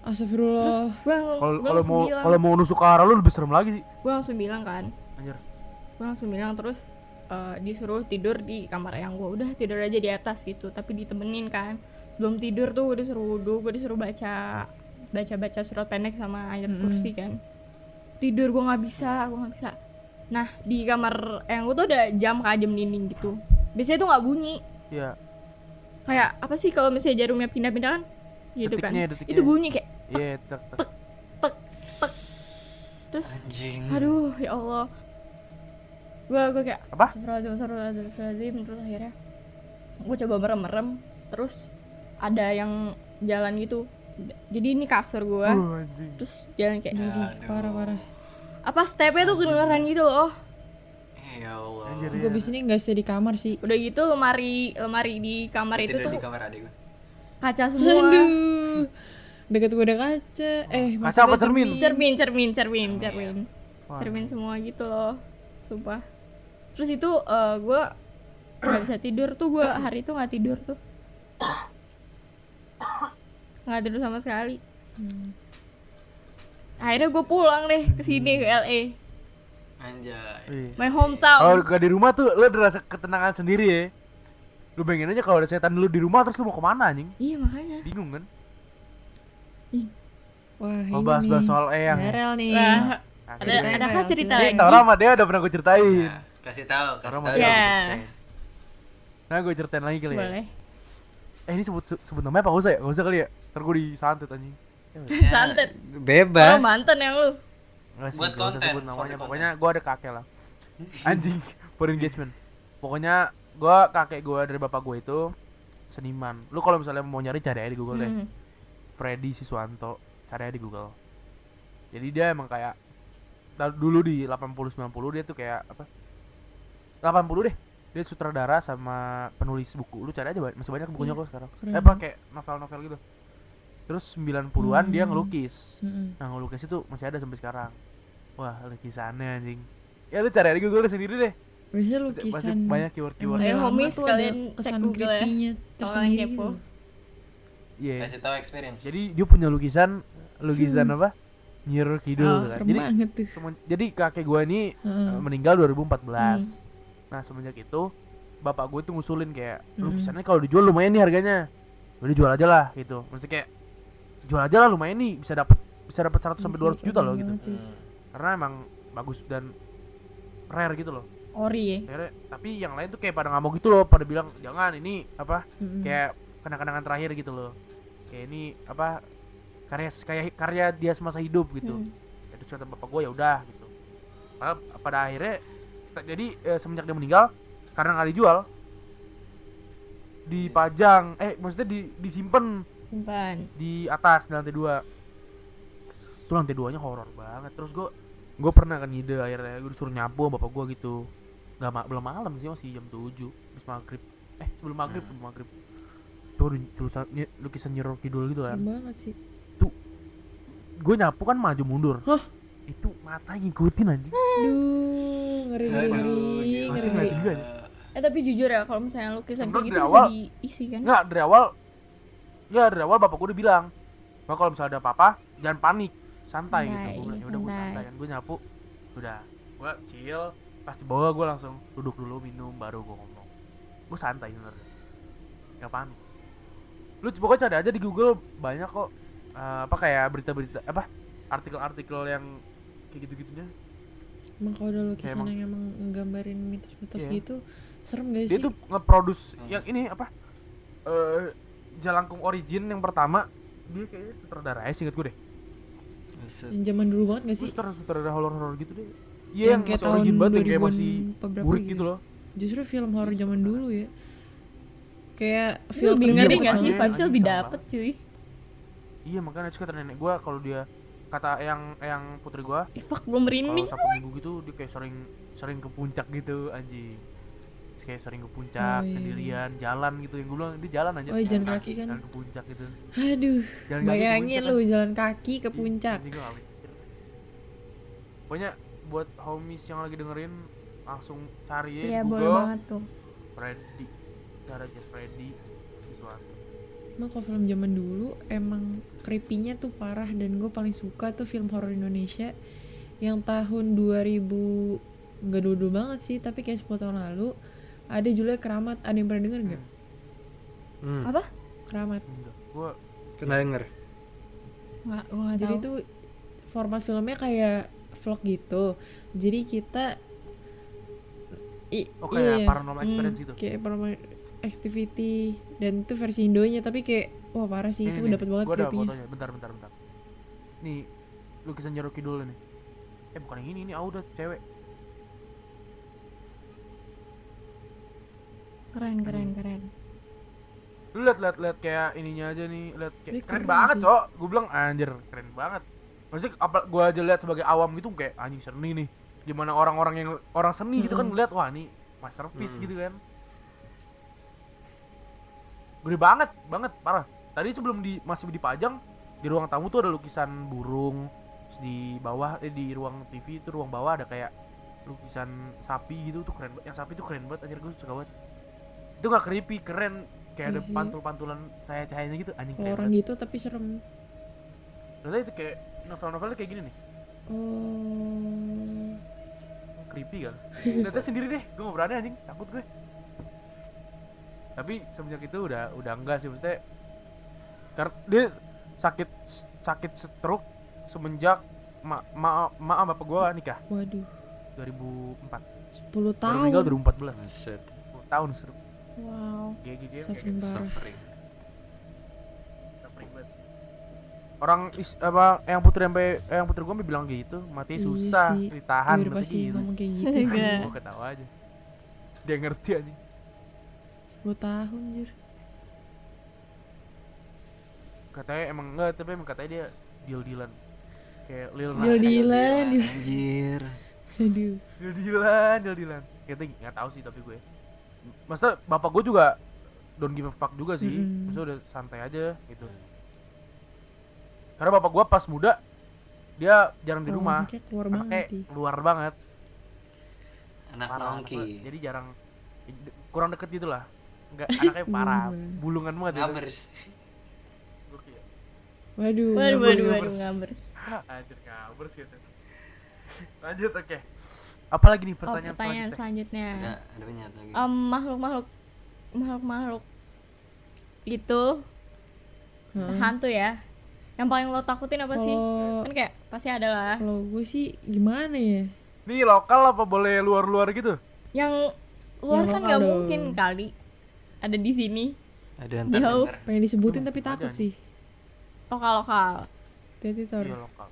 terus Astagfirullah gue Kalau gue kalau mau kalau mau nusuk ke arah lu lebih serem lagi sih. gue langsung bilang kan Anjir. gue langsung bilang terus eh, disuruh tidur di kamar yang gue udah tidur aja di atas gitu tapi ditemenin kan sebelum tidur tuh gue disuruh wudhu gue disuruh baca baca baca surat pendek sama ayat Mm-mm. kursi kan tidur gue nggak bisa gue nggak bisa nah di kamar yang gue tuh ada jam kayak jam dinding gitu biasanya tuh nggak bunyi Iya. kayak apa sih kalau misalnya jarumnya pindah-pindah kan gitu Detiknya, kan detiknya. itu bunyi kayak Iya, tek tek. tek tek terus anjing aduh ya Allah gue gue kayak Apa? Astagfirullahaladzim, astagfirullahaladzim. terus akhirnya gue coba merem merem terus ada yang jalan gitu. Jadi ini kasur gue Uh, terus jalan kayak gini parah parah apa stepnya tuh kedengeran gitu loh. Eh ya Allah. Anjir. gue iya. bis ini nggak stay di kamar sih. Udah gitu lemari lemari di kamar Gua itu tuh di kamar adik gue kaca semua. Aduh. Deket gue ada kaca. Eh Kaca apa cermin? cermin. Cermin cermin Cermin. cermin cermin. semua gitu loh sumpah. Terus itu gue nggak bisa tidur tuh gue hari itu nggak tidur tuh nggak tidur sama sekali Hmm. akhirnya gue pulang deh ke sini ke LA anjay my Kalau hometown gak di rumah tuh lu ada rasa ketenangan sendiri ya. Lu bayangin aja kalau ada setan lu di rumah terus lu mau ke mana anjing? iya makanya Bingung kan? wah Kalau ini bahas-bahas nih. soal eyang. ya. Daryl nih Wah, ada ada kan cerita Ini lagi tau sama dia udah pernah gue ceritain. Nah, kasih tahu kasih tahu mau Ya. Nah gue ceritain lagi kali ya. boleh Eh ini sebut sebut namanya apa Gak usah ya? Gak usah kali ya? Ntar gue disantet anjing. Ya, santet bebas oh mantan yang lu Nggak sih, Buat gak usah konten, sebut namanya. Pokoknya gue ada kakek lah. Anjing, for engagement. Pokoknya gue kakek gue dari bapak gue itu seniman. Lu kalau misalnya mau nyari cari aja di Google deh. Hmm. Freddy Siswanto, cari aja di Google. Jadi dia emang kayak dulu di 80 90 dia tuh kayak apa? 80 deh. Dia sutradara sama penulis buku. Lu cari aja masih banyak bukunya kok sekarang. keren Eh apa kayak novel-novel gitu. Terus 90-an dia Hmm. ngelukis. Mm-mm. Nah, ngelukis itu masih ada sampai sekarang. Wah, lukisannya anjing. Ya lu cari aja di Google sendiri deh. biasanya Banyak- lukisan banyak keyword-keyword. Ayo, Emang homies, kalian cek kesan Google ya. tersendiri kepo. gitu. Iya. kasih tahu experience Jadi dia punya lukisan lukisan apa? Nyir Kidul Oh, kan. Jadi banget tuh semen- jadi kakek gua ini Heeh. eh, meninggal 2014. Nah, semenjak itu bapak gue tuh ngusulin kayak Hmm. lukisannya kalau dijual lumayan nih harganya. Udah jual aja lah gitu. Maksudnya kayak jual aja lah lumayan nih bisa dapat bisa dapat 100 sampai 200 juta loh gitu. Sih. Hmm. Karena emang bagus dan rare gitu loh. ori ya Akhirnya, tapi yang lain tuh kayak pada ngamuk gitu loh, pada bilang jangan ini apa Mm-mm. kayak kenang-kenangan terakhir gitu loh. Kayak ini apa karya kayak karya dia semasa hidup gitu. Hmm. Itu kata bapak gue ya udah gitu. Padahal pada akhirnya jadi eh, semenjak dia meninggal karena nggak dijual dipajang eh maksudnya di disimpan simpan. di atas di lantai dua. Itu lantai duanya horor banget. Terus gue gue pernah kan ide akhirnya gue disuruh nyapu sama bapak gue gitu. Nggak ma- belum malam sih masih jam 7 habis maghrib. Eh sebelum maghrib sebelum maghrib. Itu ada tulisan lukisan nyeror kidul gitu kan. Banget sih? Gue nyapu kan maju mundur. Hah? Itu mata ngikutin anjing Aduh, ngeri ngeri ngeri. juga ya. Eh tapi jujur ya kalau misalnya lukisan kayak gitu bisa awal. diisi kan? Enggak, dari awal ya dari awal bapak gue udah bilang Bah kalau misalnya ada apa-apa jangan panik santai gitu Santai, gue bilang ya udah gue santai. kan gue nyapu udah gue chill pas di bawah gue langsung duduk dulu minum baru gue ngomong gue santai sebenarnya nggak panik lu pokoknya cari aja di Google banyak kok eh, apa kayak berita-berita apa artikel-artikel yang kayak gitu-gitunya Emang kalau ada lukisan emang- yang emang nggambarin mitos-mitos Iya. gitu, serem gak dia sih? tuh nge-produce yang ini apa eh Jalangkung Origin yang pertama dia kayaknya sutradara ya singkat gue deh. Yang zaman dulu banget gak sih? sutradara sutradara horor horor gitu deh iya Yang yang, kayak masih origin tahun banget yang kayak 2000-an masih burik gitu. gitu loh Justru film horor zaman dulu ya. Kayak Itu film lebih Iya, ngeri gak sih? Vibesnya lebih dapet cuy iya makanya suka nenek gue kalau dia kata yang yang putri gue Ih fuck belum kalau merinding sabtu minggu gitu dia kayak sering sering ke puncak gitu anjing. Kayak sering ke puncak Oh, iya. sendirian jalan gitu. Yang gue bilang dia jalan aja Oh, jalan kaki kan? jalan ke puncak gitu. Aduh, Jalan bayangin lu jalan kaki ke Ih, puncak. gua habis pikir. Pokoknya buat homies yang lagi dengerin langsung cari ya Iya di boleh Google. banget tuh. Freddy. Cara aja Freddy Emang kalau film zaman dulu emang creepy-nya tuh parah dan gue paling suka tuh film horor Indonesia yang tahun 2000 nggak dulu banget sih tapi kayak 10 tahun lalu ada Julia Keramat. Ada yang pernah denger nggak? Hmm. Apa? Keramat. Gua Pernah denger? Nggak, gua jadi tahu. tuh format filmnya kayak vlog gitu. Jadi kita I- oh kayak iya, paranormal Hmm, experience itu kayak paranormal activity dan itu versi Indonya tapi kayak wah parah sih itu dapat banget gua ada fotonya bentar bentar bentar. Nih lukisan Jaro Kidul nih eh bukan yang ini ini Auda cewek. Keren keren keren. Lu liat liat liat kayak ininya aja nih liat kayak Ini keren, keren banget sih. cok. Gue bilang anjir keren banget. Maksudnya apa gua aja lihat sebagai awam gitu kayak anjing seni nih. Gimana orang-orang yang orang seni gitu kan ngeliat wah nih masterpiece Hmm. gitu kan gede banget banget parah. Tadi sebelum di masih dipajang di ruang tamu tuh ada lukisan burung terus di bawah eh di ruang TV itu ruang bawah ada kayak lukisan sapi gitu tuh keren banget yang sapi tuh keren banget anjir gue suka banget. Itu gak creepy keren. Kayak ada Iya pantul-pantulan cahaya-cahayanya gitu anjing keren orang banget. gitu tapi serem. Ternyata itu kayak novel-novelnya kayak gini nih. Oh. Creepy kan ternyata sendiri deh gue gak berani anjing. Takut gue tapi semenjak itu udah udah enggak sih maksudnya karena dia sakit sakit stroke semenjak ma ma ma sama bapak gue nikah. Waduh. 2004 10 baru tahun. meninggal 2014 Buset. 10 tahun stroke wow. GG dia Suffering. Suffering. suffering. Banget. orang is apa yang putri sampai eh, yang putri gue bilang gitu mati Iya susah sih. ditahan berarti pasti gitu. ngomong kayak gitu. Gue ketawa aja. Dia ngerti aja 10 tahun jir katanya emang enggak tapi emang katanya dia deal dealan. Kayak Lil Nas Deal dealan. Anjir. aduh. Deal dealan deal dealan. Kita nggak tahu sih tapi gue. Maksudnya bapak gue juga don't give a fuck juga sih. Mm-mm. maksudnya udah santai aja gitu. Karena bapak gue pas muda dia jarang di rumah. anaknya keluar anaknya banget keluar banget. Anak nongki. jadi jarang kurang deket gitu lah Enggak, anaknya parah Bulungan. bulungan banget gitu. Ngabers. Waduh waduh waduh waduh ngabers. Anjir ngabers gitu. Lanjut oke. Apalagi nih oh pertanyaan, pertanyaan selanjutnya? selanjutnya Ada ada banyak lagi. Em, makhluk makhluk makhluk makhluk itu Heeh. hantu ya yang paling lo takutin apa sih kalau kan kayak pasti ada lah kalau gue sih gimana ya Nih lokal apa boleh luar-luar gitu? yang luar Yang kan nggak mungkin kali ada di sini Ada yang ntar Jauh. denger. pengen disebutin tapi takut sih lokal lokal hati Tor Iya lokal.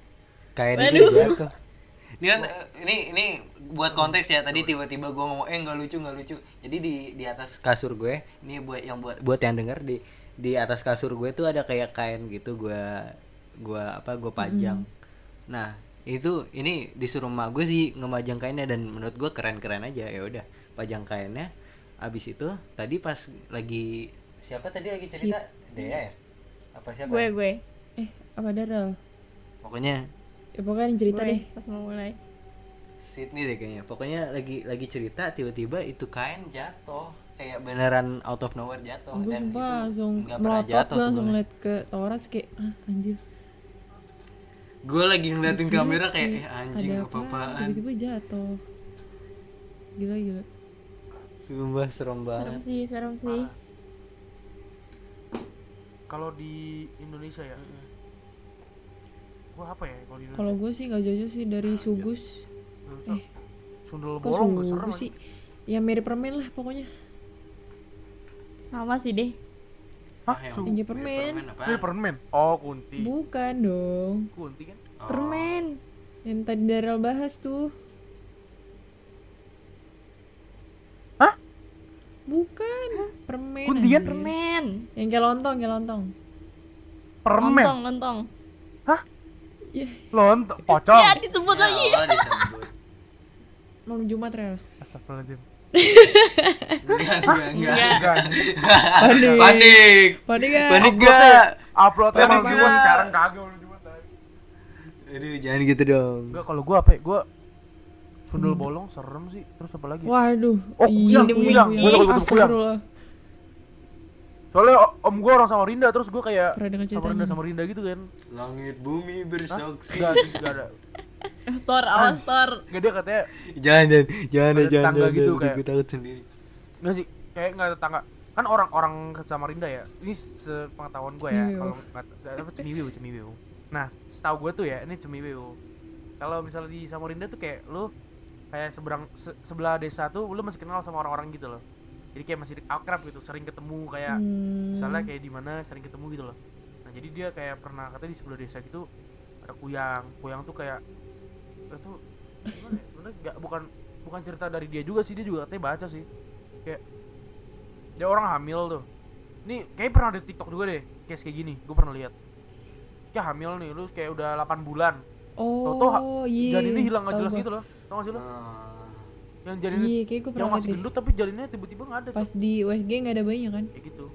Kayak di tuh. Ini kan ini ini buat konteks ya tadi tiba-tiba gue ngomong eh nggak lucu nggak lucu. Jadi di di atas kasur gue ini buat yang buat buat yang denger di di atas kasur gue tuh ada kayak kain gitu gue gua apa gue pajang. Nah itu ini disuruh mak gue sih ngemajang kainnya dan menurut gue keren-keren aja ya udah pajang kainnya. Abis itu tadi pas lagi siapa tadi lagi cerita? Dea ya? Apa siapa? gue gue. Eh apa Daryl? Pokoknya ya pokoknya yang cerita Gue deh pas mau mulai. Sydney deh kayaknya. Pokoknya lagi lagi cerita tiba-tiba itu kain jatuh. Kayak beneran out of nowhere jatuh. Gue dan sumpah itu langsung nggak pernah jatuh langsung ngeliat ke Toras kayak ah anjir. Gue lagi ngeliatin Gila, kamera kayak eh anjing apa? Apaan tiba-tiba jatuh. Gila gila sumpah serem Serem banget sih, serem sih. Kalau di Indonesia ya. Gua apa ya kalau di Indonesia? kalau gue sih nggak jauh sih dari sugus Nggak usah. Sundel kok bolong gak serem sugus sih ya mirip permen lah pokoknya Sama sih deh. Hah? Ah, yang Su- Tinggi mirip permen. Ini permen. Oh, kunti. bukan dong Kunti kan? Oh. Permen. yang tadi Daryl bahas tuh bukan permen Kunti kan? anjir. Permen. yang kayak lontong kayak lontong Permen. Lontong, lontong. ya Lontong. Pocong. Ya disebut Ya lagi. Allah, disebut. mau Jumat rel Astagfirullahaladzim. enggak enggak enggak Enggak. panik panik panik gak panik gak Uploadnya Panik malam Jumat sekarang kagak malam Jumat. aduh jangan gitu dong Enggak kalau gua apa ya? Gua sundel bolong serem sih. Terus apa lagi? waduh Oh, iya, kuyang, kuyang. Gua tahu, gua tahu, kuyang. Astagfirullah. Soalnya om gua orang Samarinda terus gua kayak Samarinda. Samarinda gitu kan. langit bumi bersaksi Enggak sih, enggak ada. Tor, awas Tor. Enggak dia katanya jangan jangan jangan Ada jangan tetangga jangan, gitu jangan, kayak- gue takut sendiri Enggak sih, kayak enggak tetangga. Kan orang-orang ke Samarinda ya. Ini sepengetahuan gua ya, kalau enggak apa cemiwiu, cemiwiu. Nah, setahu gua tuh ya, ini cemiwiu. Kalau misalnya di Samarinda tuh kayak lu kayak seberang se- sebelah desa tuh lu masih kenal sama orang-orang gitu loh. Jadi kayak masih akrab gitu, sering ketemu kayak Hmm. misalnya kayak di mana sering ketemu gitu loh. Nah, jadi dia kayak pernah katanya di sebelah desa gitu ada kuyang. Kuyang tuh kayak itu gimana ya? Sebenarnya nggak bukan bukan cerita dari dia juga sih, dia juga katanya baca sih. Kayak dia orang hamil tuh. Nih kayak pernah di TikTok juga deh, case kayak gini. Gue pernah lihat. Kayak hamil nih, lu kayak udah 8 bulan. Oh iya Janinnya hilang nggak jelas gitu loh. Tau gak sih lo? Ah, Yang janinnya iya kayak gue yang masih gendut tapi janinnya tiba-tiba nggak ada. pas Cok. di USG nggak ada bayinya kan Kayak gitu.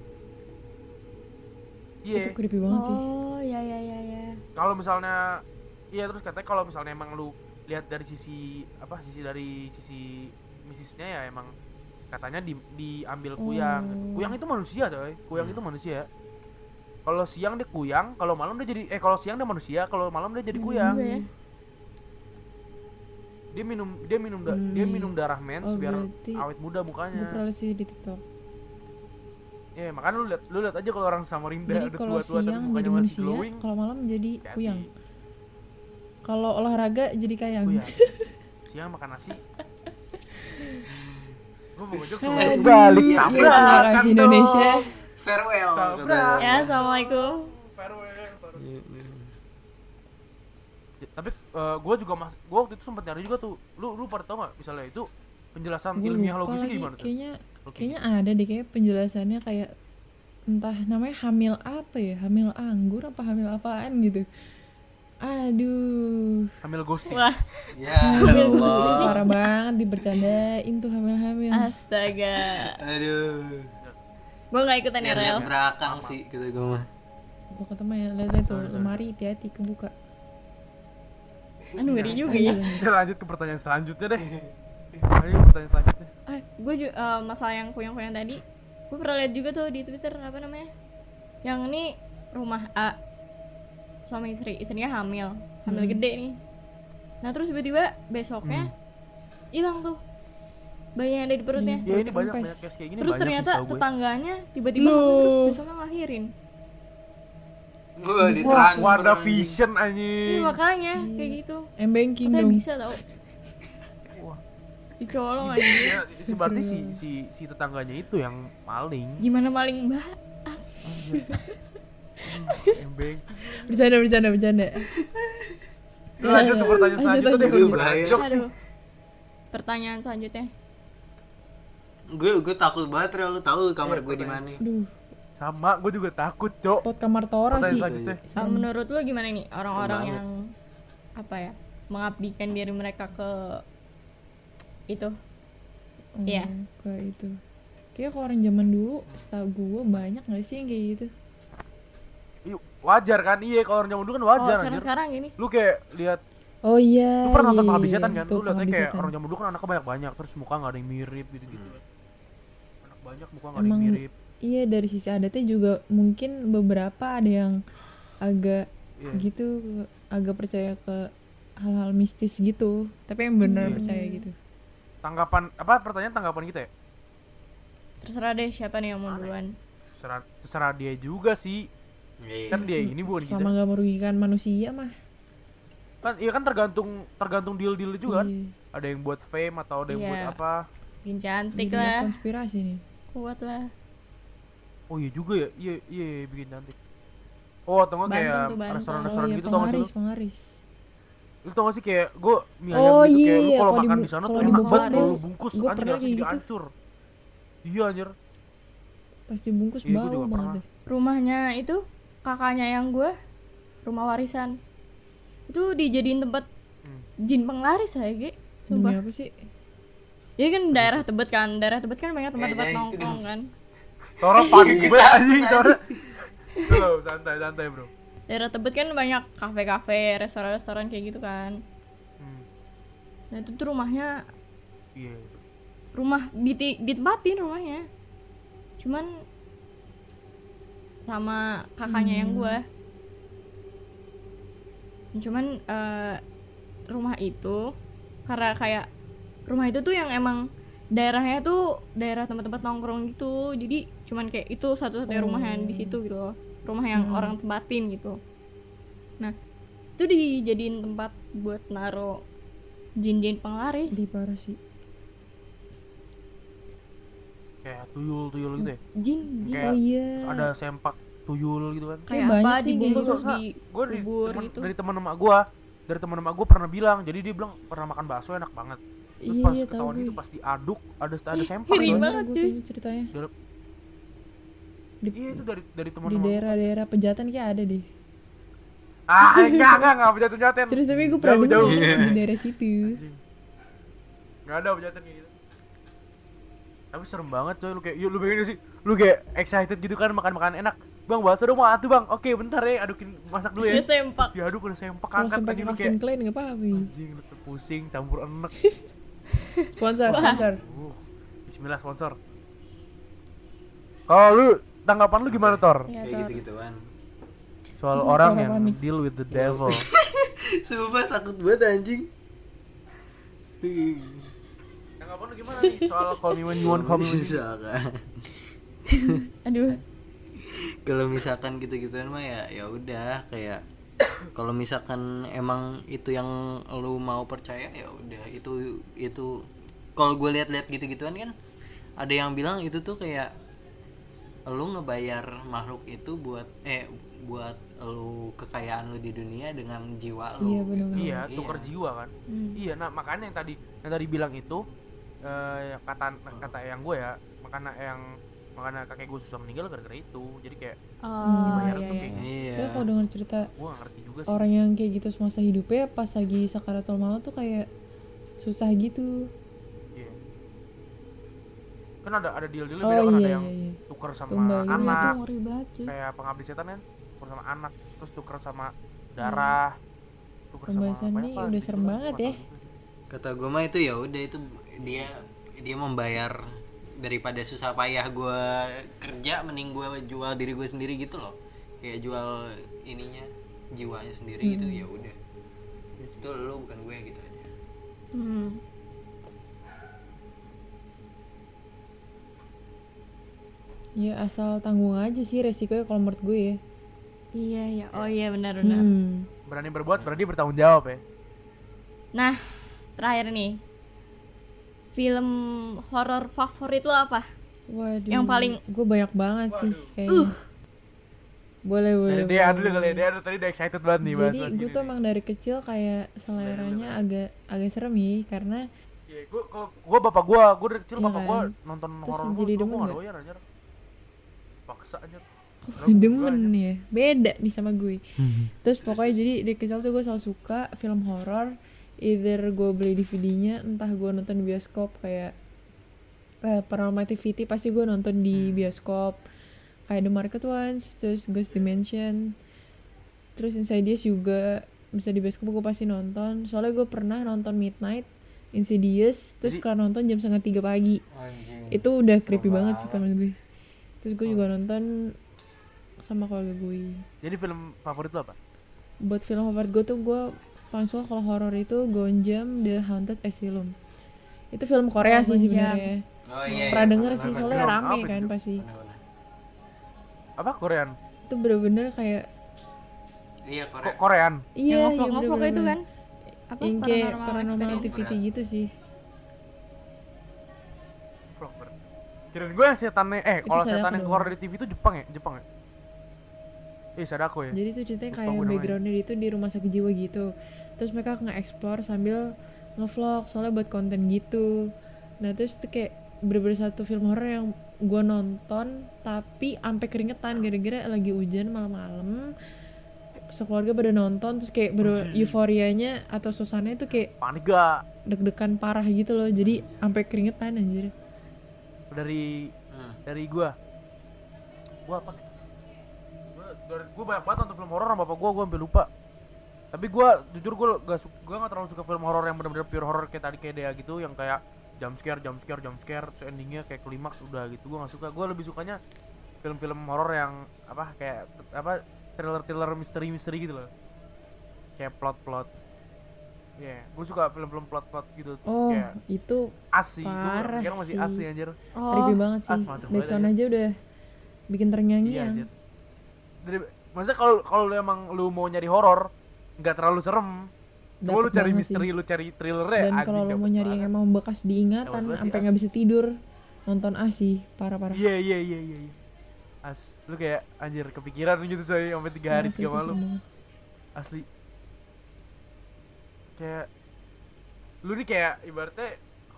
Iya. itu creepy banget sih Oh, ya ya ya ya. kalau misalnya iya terus katanya kalau misalnya emang lu lihat dari sisi apa sisi dari sisi misisnya ya emang katanya di, diambil kuyang. Oh. kuyang itu manusia coy kuyang itu manusia kalau siang dia kuyang kalau malam dia jadi eh kalau siang dia manusia kalau malam dia jadi kuyang Juga ya. Dia minum dia minum da- dia Hmm. minum darah mens Oh, biar awet muda mukanya sih di TikTok ya makanya lu lihat lu lihat aja kalau orang Samarinda jadi udah kalau tua-tua tapi siang mukanya jadi masih manusia glowing kalau malam jadi hati-hati. kuyang kalau olahraga jadi kayang kuyang siang makan nasi gue mau ngejok sama balik ya, tabrakan. Indonesia farewell Tabrak. kata- Ya, assalamualaikum. Farewell, farewell. Tapi gue juga mas gue waktu itu sempat nyari juga tuh. Lu lu pada tau gak misalnya itu penjelasan Gua ilmiah logisnya lagi, gimana tuh? kayaknya Logis. kayaknya ada deh kayak penjelasannya kayak entah namanya hamil apa ya hamil anggur apa hamil apaan gitu. Aduh. Hamil ghosting. Wah, ya Allah. parah banget dibercandain tuh hamil-hamil. Astaga. aduh. Gue nggak ikutan ya, Rel. lihat belakang sih kata gue mah. Gua ketemu ya lihat tuh lemari hati-hati kebuka Aduh, ngeri juga ya. Kita lanjut ke pertanyaan selanjutnya deh ayo pertanyaan selanjutnya Eh, gue juga masalah yang kuyang-kuyang tadi, gue pernah lihat juga tuh di Twitter apa namanya? Yang ini rumah A suami istri, istrinya hamil, hamil gede nih. Nah terus tiba-tiba besoknya hilang tuh bayi yang ada di perutnya. ya ini banyak banyak case kayak gini Terus banyak sih ternyata gue tetangganya tiba-tiba hamil terus besoknya ngelahirin. gue wah ditransfer Wanda anjing. Vision Iya makanya kayak gitu. M-banking Katanya dong. bisa tau. Wah. Dicolong aja. ya, si berarti si si si tetangganya itu yang maling. Gimana maling mbak? embeng bercanda bercanda bercanda. Lu lanjut ke pertanyaan Lanjut, selanjutnya deh Bahaya. jokes nih. Pertanyaan selanjutnya. gue gue takut banget Rel, lu tahu kamar Iya, gue di pertanyaan mana? Sama gue juga takut cok. Pot kamar Tora pertanyaan sih. selanjutnya. Menurut lu gimana nih orang-orang yang apa ya mengabdikan diri mereka ke itu. Oh, Iya. kayak itu. Kayak kalau orang zaman dulu setahu gue banyak gak sih yang kayak gitu? Wajar kan? Iya kalau orang zaman dulu kan oh wajar sekarang anjir. sekarang gini lu kayak lihat oh iya lu pernah nonton iya, pengabdi iya, setan kan? itu lu lihatnya kayak orang zaman dulu kan anaknya banyak banyak terus muka nggak ada yang mirip gitu gitu anak banyak muka nggak ada yang mirip. iya dari sisi adatnya juga mungkin beberapa ada yang agak Iya. gitu agak percaya ke hal-hal mistis gitu tapi yang benar Iya. percaya gitu. Tanggapan apa pertanyaan tanggapan kita ya? Terserah deh siapa nih yang mau duluan. Terserah, terserah dia juga sih. Iya. kan dia ini bukan kita selama nggak merugikan manusia mah. Kan iya kan tergantung tergantung deal deal juga kan. Iya. ada yang buat fame atau ada yang buat Iya. apa. Bikin cantik Jadinya lah. Konspirasi nih. Kuat lah. Oh iya juga ya. Iya iya, iya, bikin cantik. Oh atau nggak kayak restoran-restoran oh iya gitu tau gak sih penglaris lu tau gak sih kayak gue mie Oh, ayam gitu kayak lu iya, kalau makan di sana kalau tuh enak banget lu bungkus gua anjir kayak jadi gitu. hancur. Iya anjir. Pasti bungkus Iya, bau banget rumahnya itu kakaknya yang gue rumah warisan. Itu dijadiin tempat Hmm. jin penglaris ya Ge. demi sumpah. apa sih? Jadi kan daerah tebet kan daerah tebet kan banyak tempat-tempat gitu nongkrong kan. Tora panik banget anjing Tora slow santai santai bro daerah tebet kan banyak kafe-kafe restoran-restoran kayak gitu kan. Hmm. nah itu tuh rumahnya iya rumah di ditempatin rumahnya. Cuman sama kakaknya yang gue cuman eh, rumah itu karena kayak rumah itu tuh yang emang daerahnya tuh daerah tempat-tempat nongkrong gitu. Jadi cuman kayak itu satu-satunya rumah yang di situ gitu loh rumah yang orang tempatin gitu. Nah itu dijadiin tempat buat naro jin-jin penglaris. Di parah sih. Kayak tuyul tuyul gitu ya? Jin jin. Kayak oh iya. terus ada sempak tuyul gitu kan? Kayak banyak apa dibungkus gitu. di gue dari kubur temen, gitu. dari teman emak gue dari teman emak gue pernah bilang jadi dia bilang pernah makan bakso enak banget. Terus iya pas iya tahu ketahuan itu pas diaduk ada ada sempak. Gimana banget, gue cuy. ceritanya di, iya itu dari dari teman di daerah-daerah pejatan kayak ada deh. Ah enggak enggak enggak pejaten pejaten. Terus tapi gue pernah jauh, jauh. di daerah situ. Nggak ada pejaten kayak gitu. Tapi serem banget coy lu kayak yuk lu pengen sih? Lu kayak excited gitu kan makan makan enak. Bang bakso dong mau atuh bang. Oke bentar ya adukin masak dulu ya. Sempak. terus diaduk udah sempak angkat anjing lu kayak. Klein nggak apa-apa ya. anjing lu tuh pusing campur enek. Sponsor sponsor. Uh, Bismillah sponsor. Kalau lu tanggapan lu gimana Tor ya, kayak Tor. gitu gituan soal orang Tor yang panik. deal with the devil. Sumpah takut banget anjing. Tanggapan lu gimana nih? Soal call me when you want call me when you misalkan. Aduh. Kalau misalkan gitu-gituan mah ya ya udah kayak kalau misalkan emang itu yang lu mau percaya ya udah. Itu itu kalau gue lihat-lihat gitu-gituan kan ada yang bilang itu tuh kayak lu ngebayar makhluk itu buat eh buat lu kekayaan lu di dunia dengan jiwa lu Iya, bener-bener. iya tuker jiwa kan Hmm. iya nah makanya yang tadi yang tadi bilang itu eh, kata kata yang gue ya makanya yang makanya kakek gue susah meninggal gara-gara itu jadi kayak oh dibayar iya, tuh iya. kayak gitu. iya Gue kalau dengar cerita gue gak ngerti juga sih orang yang kayak gitu semasa hidupnya pas lagi sakaratul maut tuh kayak susah gitu Iya. Kan ada ada deal deal oh beda kan ada iya yang iya iya tuker sama Tumbal gitu. Iya anak tuh ngeri banget cuy. kayak pengabdi setan kan tuker sama anak terus tuker sama darah tuker sama Pembahasan banyak ini lah udah gitu serem banget ya. kata gue mah itu ya udah itu dia dia membayar daripada susah payah gue kerja mending gue jual diri gue sendiri gitu loh kayak jual ininya jiwanya sendiri gitu ya udah itu lo bukan gue gitu aja Hmm. Ya asal tanggung aja sih resikonya kalau menurut gue ya Iya iya. Oh iya benar benar. hmm. berani berbuat berani bertanggung jawab ya Nah, terakhir nih. Film horor favorit lo apa? waduh Yang paling- gue banyak banget sih kayaknya boleh boleh dari dia boleh. dulu kali ya dia tadi udah excited banget nih bahas jadi gue tuh emang dari kecil kayak seleranya agak agak serem ya karena Iya, gua kalau gua bapak gua, gua dari kecil Iya bapak gua kan? nonton horor gua nggak nggak? doyan anjir. Paksa anjir. demen ya? Beda nih sama gue. Terus pokoknya jadi dari kecil tuh gue selalu suka film horor. Either gue beli DVD-nya entah gue nonton di bioskop kayak eh, Paranormal Activity pasti gue nonton di bioskop. Kayak The Market Ones terus Ghost Dimension. Terus Insidious juga bisa di bioskop gue pasti nonton. Soalnya gue pernah nonton Midnight Insidious terus kalau nonton jam setengah tiga pagi. Anjing. itu udah creepy banget sih banget. kalau gue terus gue juga nonton sama keluarga gue Jadi film favorit lo apa? buat film favorit gue tuh gue paling suka kalau horor itu Gonjam The Haunted Asylum itu film Korea Oh, sih sebenarnya Oh iya. pernah iya, denger sih soalnya rame apa kan itu? pasti. Apa Korean? itu bener-bener kayak Iya Korea. Kok Korean? iya yang iya ngevlog-ngevlog itu bener-bener. kan apa yang kayak paranormal paranormal activity gitu sih Kirain gue yang setannya eh Itu kalau setan yang keluar dari TV itu Jepang ya? Jepang ya? Ih, Sadako ya? jadi tuh ceritanya kayak backgroundnya itu di rumah sakit jiwa gitu. Terus mereka nge-explore sambil ngevlog soalnya buat konten gitu. Nah terus tuh kayak bener-bener satu film horor yang gue nonton tapi sampai keringetan gara-gara lagi hujan malam-malam. Sekeluarga pada nonton terus kayak bener euforianya atau suasananya tuh kayak Panik gak? deg-degan parah gitu loh. Jadi sampai keringetan anjir Dari Hmm. dari gua. Gua apa? Gua dari gua banyak banget nonton film horor sama bapak gua, gua sampai lupa. Tapi gua jujur gua gak suka gua gak terlalu suka film horor yang benar-benar pure horror kayak tadi kayak Dea gitu yang kayak jump scare, jump scare, jump scare, terus endingnya kayak klimaks udah gitu. Gua gak suka. Gua lebih sukanya film-film horor yang apa kayak apa thriller-thriller misteri-misteri gitu loh. Kayak plot-plot. Iya, gua suka film-film plot-plot gitu. oh Kayak itu as sih. Gua parah sekarang masih sih. as sih anjir. oh creepy banget sih backsound aja. udah bikin Iya terngiang-ngiang anjir. Dari maksudnya kalau kalau lu emang lu mau nyari horor nggak terlalu serem. Cuma lu cari misteri, sih. lu cari thrillernya dan kalau dapet mau nyari yang emang bekas diingatan sampai nggak bisa tidur nonton A sih parah parah Iya iya iya iya. iya. As, lu kayak anjir kepikiran gitu coy sampai tiga hari Parah sih tiga malam. Asli. Kayak lu nih kayak ibaratnya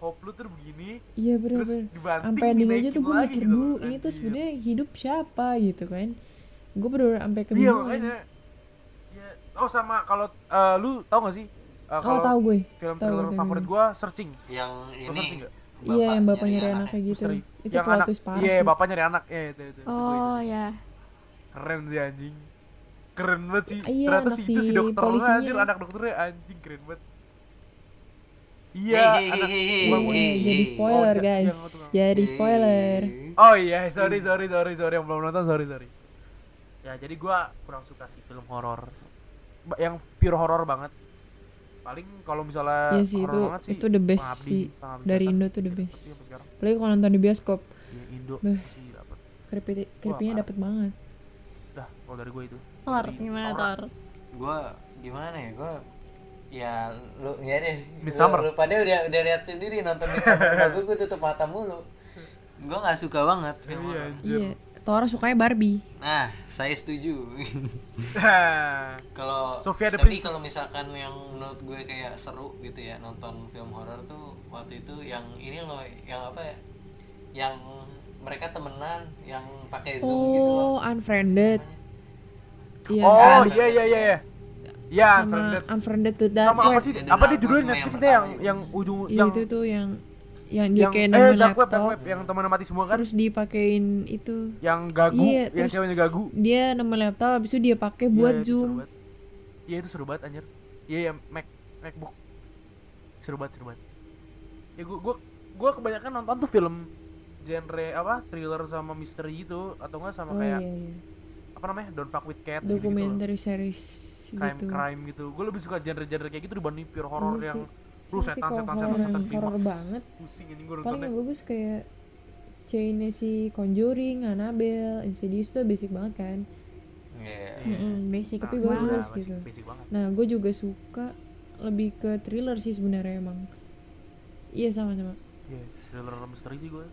hope lu tuh begini iya bener terus bener. dibanting sampai ending aja dinaikin tuh gue mikir gitu loh, dulu ini tuh sebenarnya hidup siapa? gitu kan. Gue bener sampai Iya kebingungan makanya. Ya, oh sama kalau eh, lu tau gak sih eh, oh kalau tahu gue. film tahu, thriller tahu. favorit gua searching. Yang Lu ini. searching gak? iya yang bapak nyari nyari anaknya gitu. Misteri. itu yang anak iya bapak nyari anak ya itu itu, itu, oh ya keren sih anjing keren banget sih. Iya, ternyata sih itu si si dokter polisinya. anjir anak dokternya anjing keren banget. Iya anak polisi. jadi spoiler Oh, guys. jadi spoiler. Oh iya sorry sorry sorry sorry. Yang belum nonton sorry sorry. Ya jadi gua kurang suka sih film horor. Yang pure horor banget. Paling kalau misalnya Iya sih horor itu banget sih itu the best Pengabdi sih. Pengabdi dari. Indo tuh the best. apalagi kalau nonton di bioskop. Yang Indo masih dapat creepy creepy-nya parah. dapet banget. Dah kalau dari gue itu Thor Dari gimana horor. Thor Gua gimana ya? Gua ya lu ya deh. Midsummer. Lu, lu pada udah udah lihat sendiri nonton Midsummer. Gua gua tutup mata mulu. Gua nggak suka banget film iya iya Tora sukanya Barbie Nah, saya setuju. kalau Sofia the tapi Princess. kalau misalkan yang menurut gue kayak seru gitu ya nonton film horor tuh waktu itu yang ini loh yang apa ya yang mereka temenan yang pakai zoom gitu loh oh Unfriended iya oh iya iya iya iya. Ya sama Unfriended Unfriended the Dark sama apa sih? Ya, apa di judulnya Netflix yang deh yang yang ujung Iya yang itu tuh yang yang dia yang kayak eh dark web dark laptop. web yang temannya mati semua kan? Terus dipakein itu. Yang gagu Iya, yang ceweknya gagu. dia nemuin laptop habis itu dia pakai Iya, buat seru zoom iya itu seru banget anjir. Iya ya Mac MacBook. Seru banget seru banget. Ya gua gua gua kebanyakan nonton tuh film genre apa? Thriller sama misteri gitu atau enggak sama oh kayak iya, iya. Apa namanya Don't Fuck with Cats gitu, -gitu dokumenter series crime gitu. crime gitu. Gue lebih suka genre-genre kayak gitu dibanding pure horror Iya yang sih. lu setan setan horor setan setan klimaks banget, pusing ini gue paling nontonnya. yang bagus kayak chainnya si Conjuring, Annabelle, Insidious tuh basic banget kan. Iya. Mm-mm, basic. Tapi Nah, bagus nah, basic, gitu. basic banget. Nah gue juga suka lebih ke thriller sih sebenarnya emang. Iya sama-sama. Iya, thriller misteri sih gue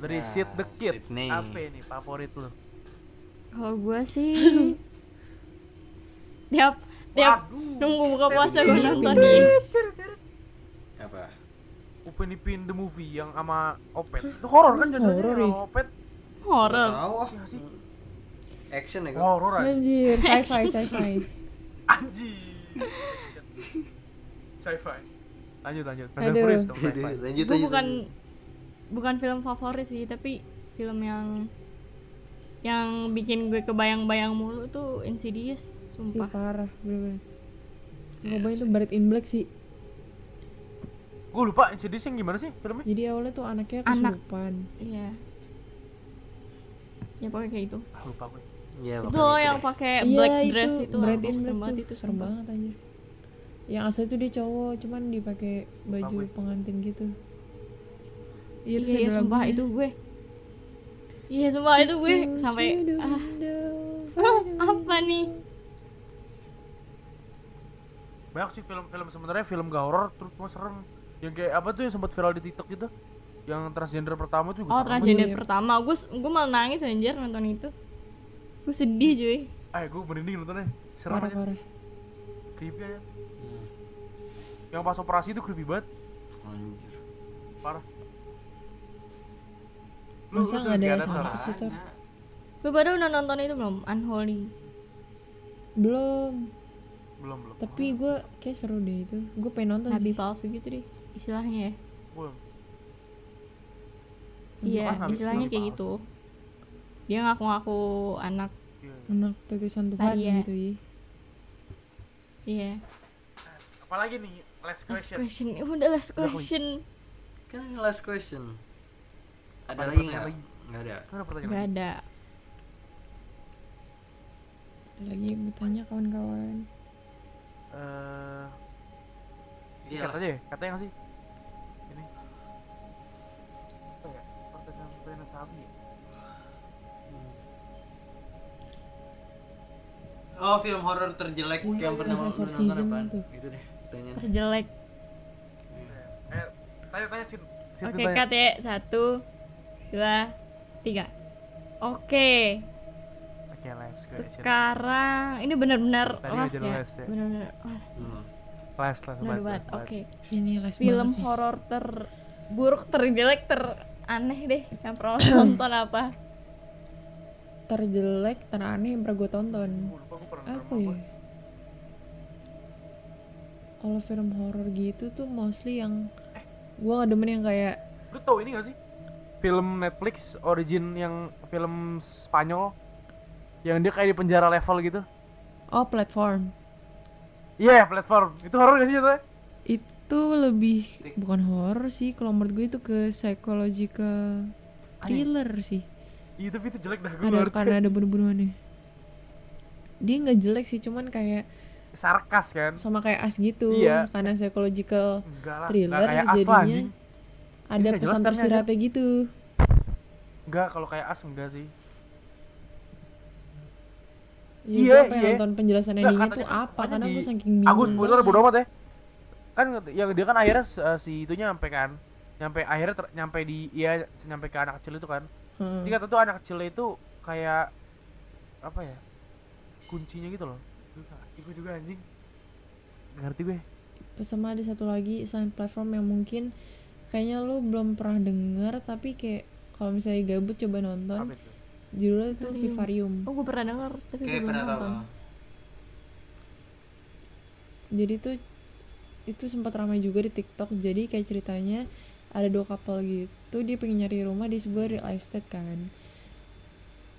dari Nah, Sid the Kid. Sydney. apa ini favorit lu kalau gue sih tiap tiap nunggu buka puasa gue nontonin apa? Upin Ipin the movie yang sama Opet. Itu horor kan judulnya Horor yang ya? sama Opet horor tahu. Ah Iya sih. action ya gua horor aja. Anjir sci-fi sci-fi. Anjing sci-fi. Lanjut lanjut. Fast and Aduh. Furious dong lanjut gue aja bukan bukan film favorit sih tapi film yang yang bikin gue kebayang-bayang mulu tuh Insidious Ih, sumpah parah bener-bener. Nyobain tuh Buried in Black sih. Gue lupa Insidious yang gimana sih filmnya? Jadi awalnya tuh anaknya Anak. kesurupan. Iya. Ya pokoknya kayak itu ah, lupa gue Iya, itu makanya yang pakai Iya, black dress itu Buried aduh, in Black banget tuh itu serem sumpah. banget anjir. Yang asli tuh dia cowok cuman dipakai baju pengantin gitu. Iya iya, iya sumpah itu gue iya sumpah itu gue sampai ah. apa nih? Banyak sih film-film sebenarnya film gak horor terus cuma serem. Yang kayak apa tuh yang sempat viral di TikTok gitu? Yang transgender pertama tuh juga oh transgender Iya. pertama. Gue gue malah nangis anjir nonton itu. Gue sedih cuy. Eh gue merinding nontonnya. Serem Parah aja. parah. Creepy aja. Hmm. yang pas operasi itu creepy banget. Anjir. parah Masa lu nggak ada serius sama Tor? sih, Tor? gue baru udah nonton itu belum? Unholy. Belum. Belum belum. Tapi gue kayak seru deh itu. Gue pengen nonton nabi sih. palsu gitu deh istilahnya ya. Belum. Iya nabi- istilahnya kayak palsu? gitu. Dia ngaku-ngaku anak Iya. Anak tetesan Tuhan gitu ya iya. Apalagi nih last last question. question. Eh, udah last question. Kan ini last question. Ada Ada lagi pertanyaan nggak? lagi? Nggak ada. Pertanyaan nggak lagi? ada Lagi bertanya kawan-kawan Eh, Iya Kat lah. aja ya, katanya nggak sih? Ini. Apa ya? Pertanyaan pertanyaan sabi ya? Oh, film horor terjelek Oh, yang iya, pernah nonton tuh. Gitu deh. Pertanyaan. terjelek Eh, tanya-tanya sih. oke kat ya satu dua tiga oke Oke, last question. sekarang ini benar-benar aja ya ya. benar-benar last Hmm. Last, last, benar last, banget last, last. oke Ini les film horor terburuk terjelek teraneh deh yang pernah lo tonton apa Terjelek, teraneh yang pernah gue tonton Apa nonton ya? Kalau film horor gitu tuh mostly yang Gue gak demen yang kayak Lu tau ini gak sih? Film Netflix origin yang film Spanyol yang dia kayak di penjara level gitu. Oh platform Iya, platform. Itu horor gak sih itu? Itu lebih Bukan horor sih Kalau menurut gue itu ke psychological thriller sih Iya, tapi itu jelek dah gue ada karena ada bunuh-bunuhannya dia nggak jelek sih cuman kayak Sarkas kan? sama kayak as gitu Iya. karena psychological Enggak lah, thriller kayak as lah jadinya. Ada nggak jelas pesan tersiratnya gitu Enggak, kalau kayak as enggak sih. ya, Iya, iya. nonton penjelasan endingnya tuh kan- apa karena di- gue saking bingung Aku spoiler bodo amat ya. Kan yang dia kan akhirnya eh, si itunya nyampe kan. Nyampe akhirnya ter- nyampe di iya nyampe ke anak kecil itu kan. Jadi kata tuh anak kecil itu kayak apa ya? Kuncinya gitu loh. Gue juga anjing. Gak ngerti gue. Terus sama ada satu lagi selain platform yang mungkin kayaknya lu belum pernah denger tapi kayak kalau misalnya gabut coba nonton itu? judulnya tuh Vivarium. Vivarium oh gue pernah denger tapi gue Kayak belum pernah tahu. nonton jadi tuh itu sempat ramai juga di TikTok jadi kayak ceritanya ada dua couple gitu dia pengen nyari rumah di sebuah real estate kan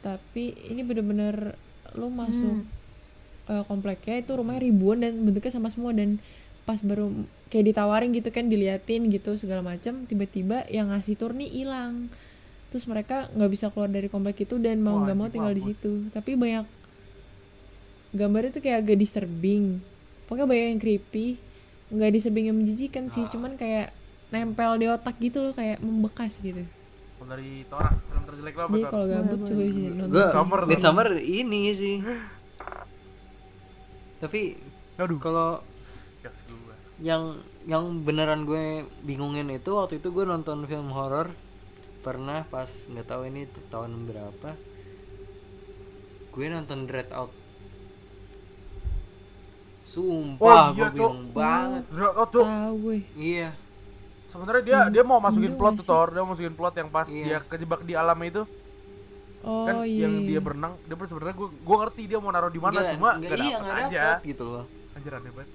tapi ini bener-bener lu masuk Hmm. eh, kompleknya itu rumahnya ribuan dan bentuknya sama semua dan pas baru kayak ditawarin gitu kan diliatin gitu segala macam tiba-tiba yang ngasih tur nih hilang. Terus mereka nggak bisa keluar dari komplek itu dan mau nggak mau tinggal di situ. Tapi banyak gambarnya tuh kayak agak disturbing. Pokoknya banyak yang creepy nggak disturbing yang menjijikan sih cuman kayak nempel di otak gitu loh kayak membekas gitu. Kalau dari Torak film terjelek lo apa jadi Tor? kalau gabut Boleh, coba bisa nonton Midsummer ini sih. Tapi Aduh. kalau Gas gue. Yang yang beneran gue bingungin itu waktu itu gue nonton film horor. Pernah pas nggak tahu ini tahun berapa. Gue nonton Dread Out. Sumpah Oh, iya, gue Cok. bingung banget. Cuk. tahu gue. Iya. Sebenarnya dia dia mau masukin plot tuh Tor, dia mau masukin plot yang pas Iya. dia kejebak di alam itu. Oh kan iya yang dia berenang, dia sebenarnya gua gua ngerti dia mau naruh di mana cuma nggak- gak iya dapet nggak aja. dapet gitu loh. Anjir aneh banget.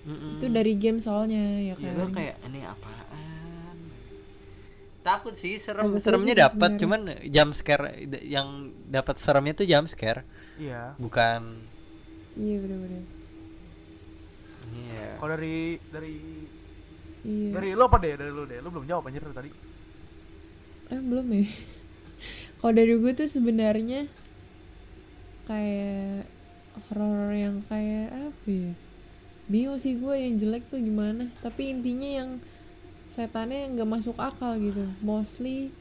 Mm-mm. itu dari game soalnya ya ya kan? gue kayak ini apaan? Takut sih serem. Agak seremnya dapat cuman jump scare yang dapat seremnya tuh jump scare. Iya. Bukan. Iya bener-bener. Iya. Kalau dari dari iya. dari lo apa deh dari lo deh lo belum jawab anjir dari tadi. Eh belum ya? Kalau dari gue tuh sebenarnya kayak horor yang kayak apa ya bingung sih gue yang jelek tuh gimana. Tapi intinya yang setannya nggak masuk akal gitu. Mostly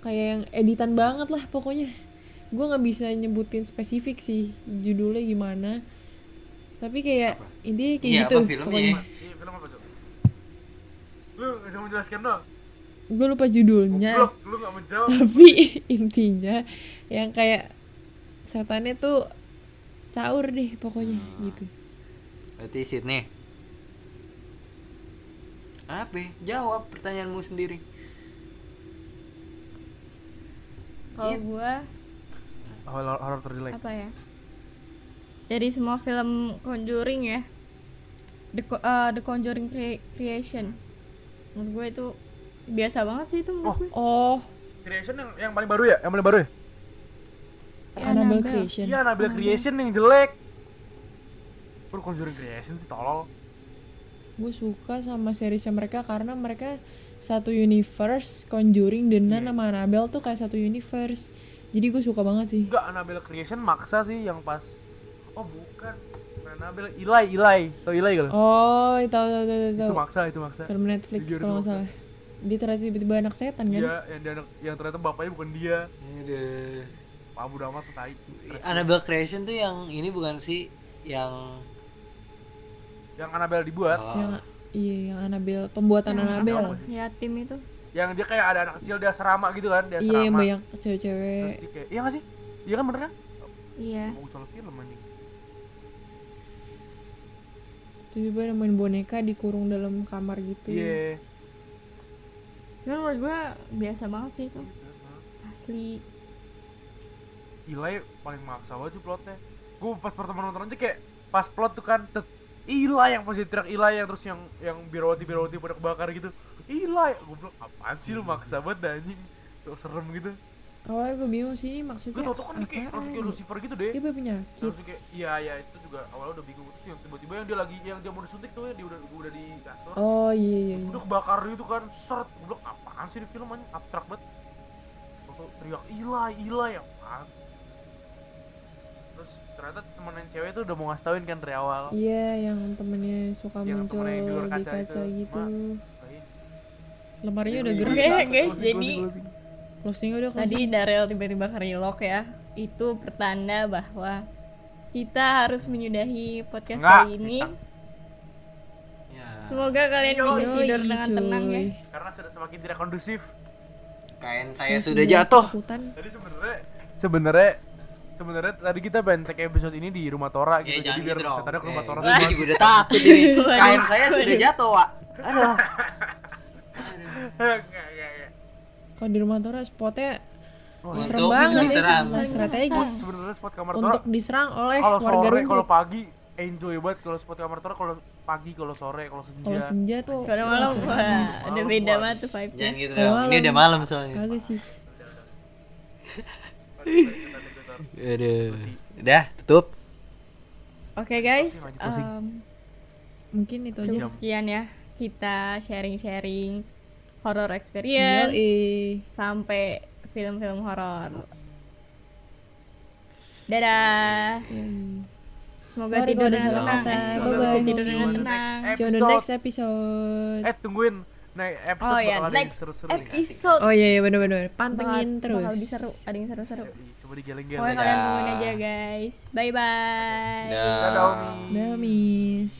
kayak yang editan banget lah pokoknya. Gue nggak bisa nyebutin spesifik sih judulnya gimana. Tapi kayak intinya kayak Iya, gitu apa filmnya? pokoknya. Iya film apa tuh lu nggak bisa menjelaskan dong gue lupa judulnya. Goblok, lu nggak menjawab. Tapi intinya yang kayak setannya tuh caur deh pokoknya gitu berarti Sydney. Apa? Jawab pertanyaanmu sendiri. Kalau gue horor horor terjelek. apa ya? Dari semua film Conjuring ya, The, eh, The Conjuring Cre- Creation, menurut gue itu biasa banget sih itu menurut Oh. gue. oh. Creation yang yang paling baru ya? Yang paling baru ya? Ya, Annabelle. Creation. Iya Annabelle. Creation yang jelek Baru Conjuring Creation sih tolol? Gue suka sama seriesnya mereka karena mereka satu universe Conjuring dengan Iya. nama Annabelle tuh kayak satu universe. Jadi gue suka banget sih. Enggak, Annabelle Creation maksa sih yang pas. Oh bukan. Annabelle, Eli, Eli. Tau Eli gak oh tahu tahu tahu Itu tahu maksa, itu maksa. Film Netflix Jujur, kalau itu nggak salah. Dia ternyata tiba-tiba anak setan kan? Iya, yang, anak- yang ternyata bapaknya bukan dia. Aduh. Pak Abu Damat tuh tai. Stres. Annabelle Creation tuh yang ini bukan sih? Yang Yang Annabelle dibuat oh, yang iya yang Annabelle pembuatan Annabelle Yatim itu. Yang dia kayak ada anak kecil, dia serama gitu kan Dia iya yang serama banyak Terus cewek-cewek dia kayak, iya gak sih? Iya kan bener kan? Iya. Mau salah film anjing tiba-tiba main boneka dikurung dalam kamar gitu Iya Cuman menurut gue biasa banget sih itu. Asli. Eli paling maksa banget sih plotnya Gue pas pertama nonton aja kayak Pas plot tuh kan tet, Eli yang pasti teriak Eli yang terus yang yang birawati birawati pada kebakar gitu. Eli gue bilang apaan sih lu maksa banget dah, anjing? So serem gitu. Awalnya gue bingung sih ini gue maksudnya tau tau kan dia kayak langsung kayak Lucifer gitu deh dia punya penyakit langsung kayak iya iya itu juga awalnya udah bingung. Terus yang tiba-tiba yang dia lagi yang dia mau disuntik tuh yang dia udah udah di kasur. Oh iya iya iya. udah kebakar gitu kan seret. Gue bilang apaan sih di film anjing? Abstrak banget. Waktu teriak Eli Eli apaan terus ternyata temen yang cewek tuh udah mau ngasih tauin kan dari awal Iya, yang temennya suka Yang muncul temennya yang di luar di kaca kaca, itu. gitu. Lemarinya udah Iya, gerak. Iya. guys, Closing, jadi- closing, closing. Closing udah Tadi. Daryl tiba-tiba kerilok ya. Itu pertanda bahwa kita harus menyudahi podcast Enggak, kali ini. Ya. Semoga kalian Yoi, bisa tidur dengan cuy. tenang ya. karena sudah semakin tidak kondusif kain Saya saya sudah jatuh. Tadi sebenarnya sebenarnya sebenarnya tadi kita pengen take episode ini di rumah Tora gitu. Ya, jadi biar gitu setannya ke rumah Eh, Tora semua. juga udah takut ini. Kain saya sudah jatuh, Wak. Aduh. Enggak, enggak, enggak. Kalau di rumah Tora spotnya Wah, serem Untuk banget diserang. ya. Strategis sebenarnya spot kamar Tora untuk diserang oleh kalau warga sore, kalau pagi enjoy banget kalau spot kamar Tora kalau pagi, kalau sore, kalau senja. Kalau senja tuh Kalau malam wah, ada beda banget tuh vibes Jangan gitu dong. Ini malam. udah malam soalnya. kagak sih. Aduh. Udah, tutup. Oke guys, lanjut closing. em, Mungkin itu aja. sekian ya kita sharing-sharing horror experience Yoi. sampai film-film horor. Dadah. Yoi. Semoga Sorry dengan tenang. Semoga the next tenang. See you on the Episode. next episode. Eh, tungguin. Nah, episode Oh ya, bakal ada yang next seru-seru nih. episode. Oh iya iya benar-benar. Bakal, Pantengin terus. bakal lebih seru, ada yang seru-seru. Coba digeleng-geleng. Pokoknya kalian tungguin aja guys. Bye bye. Dah. Dadah, Omi. Dah, Miss.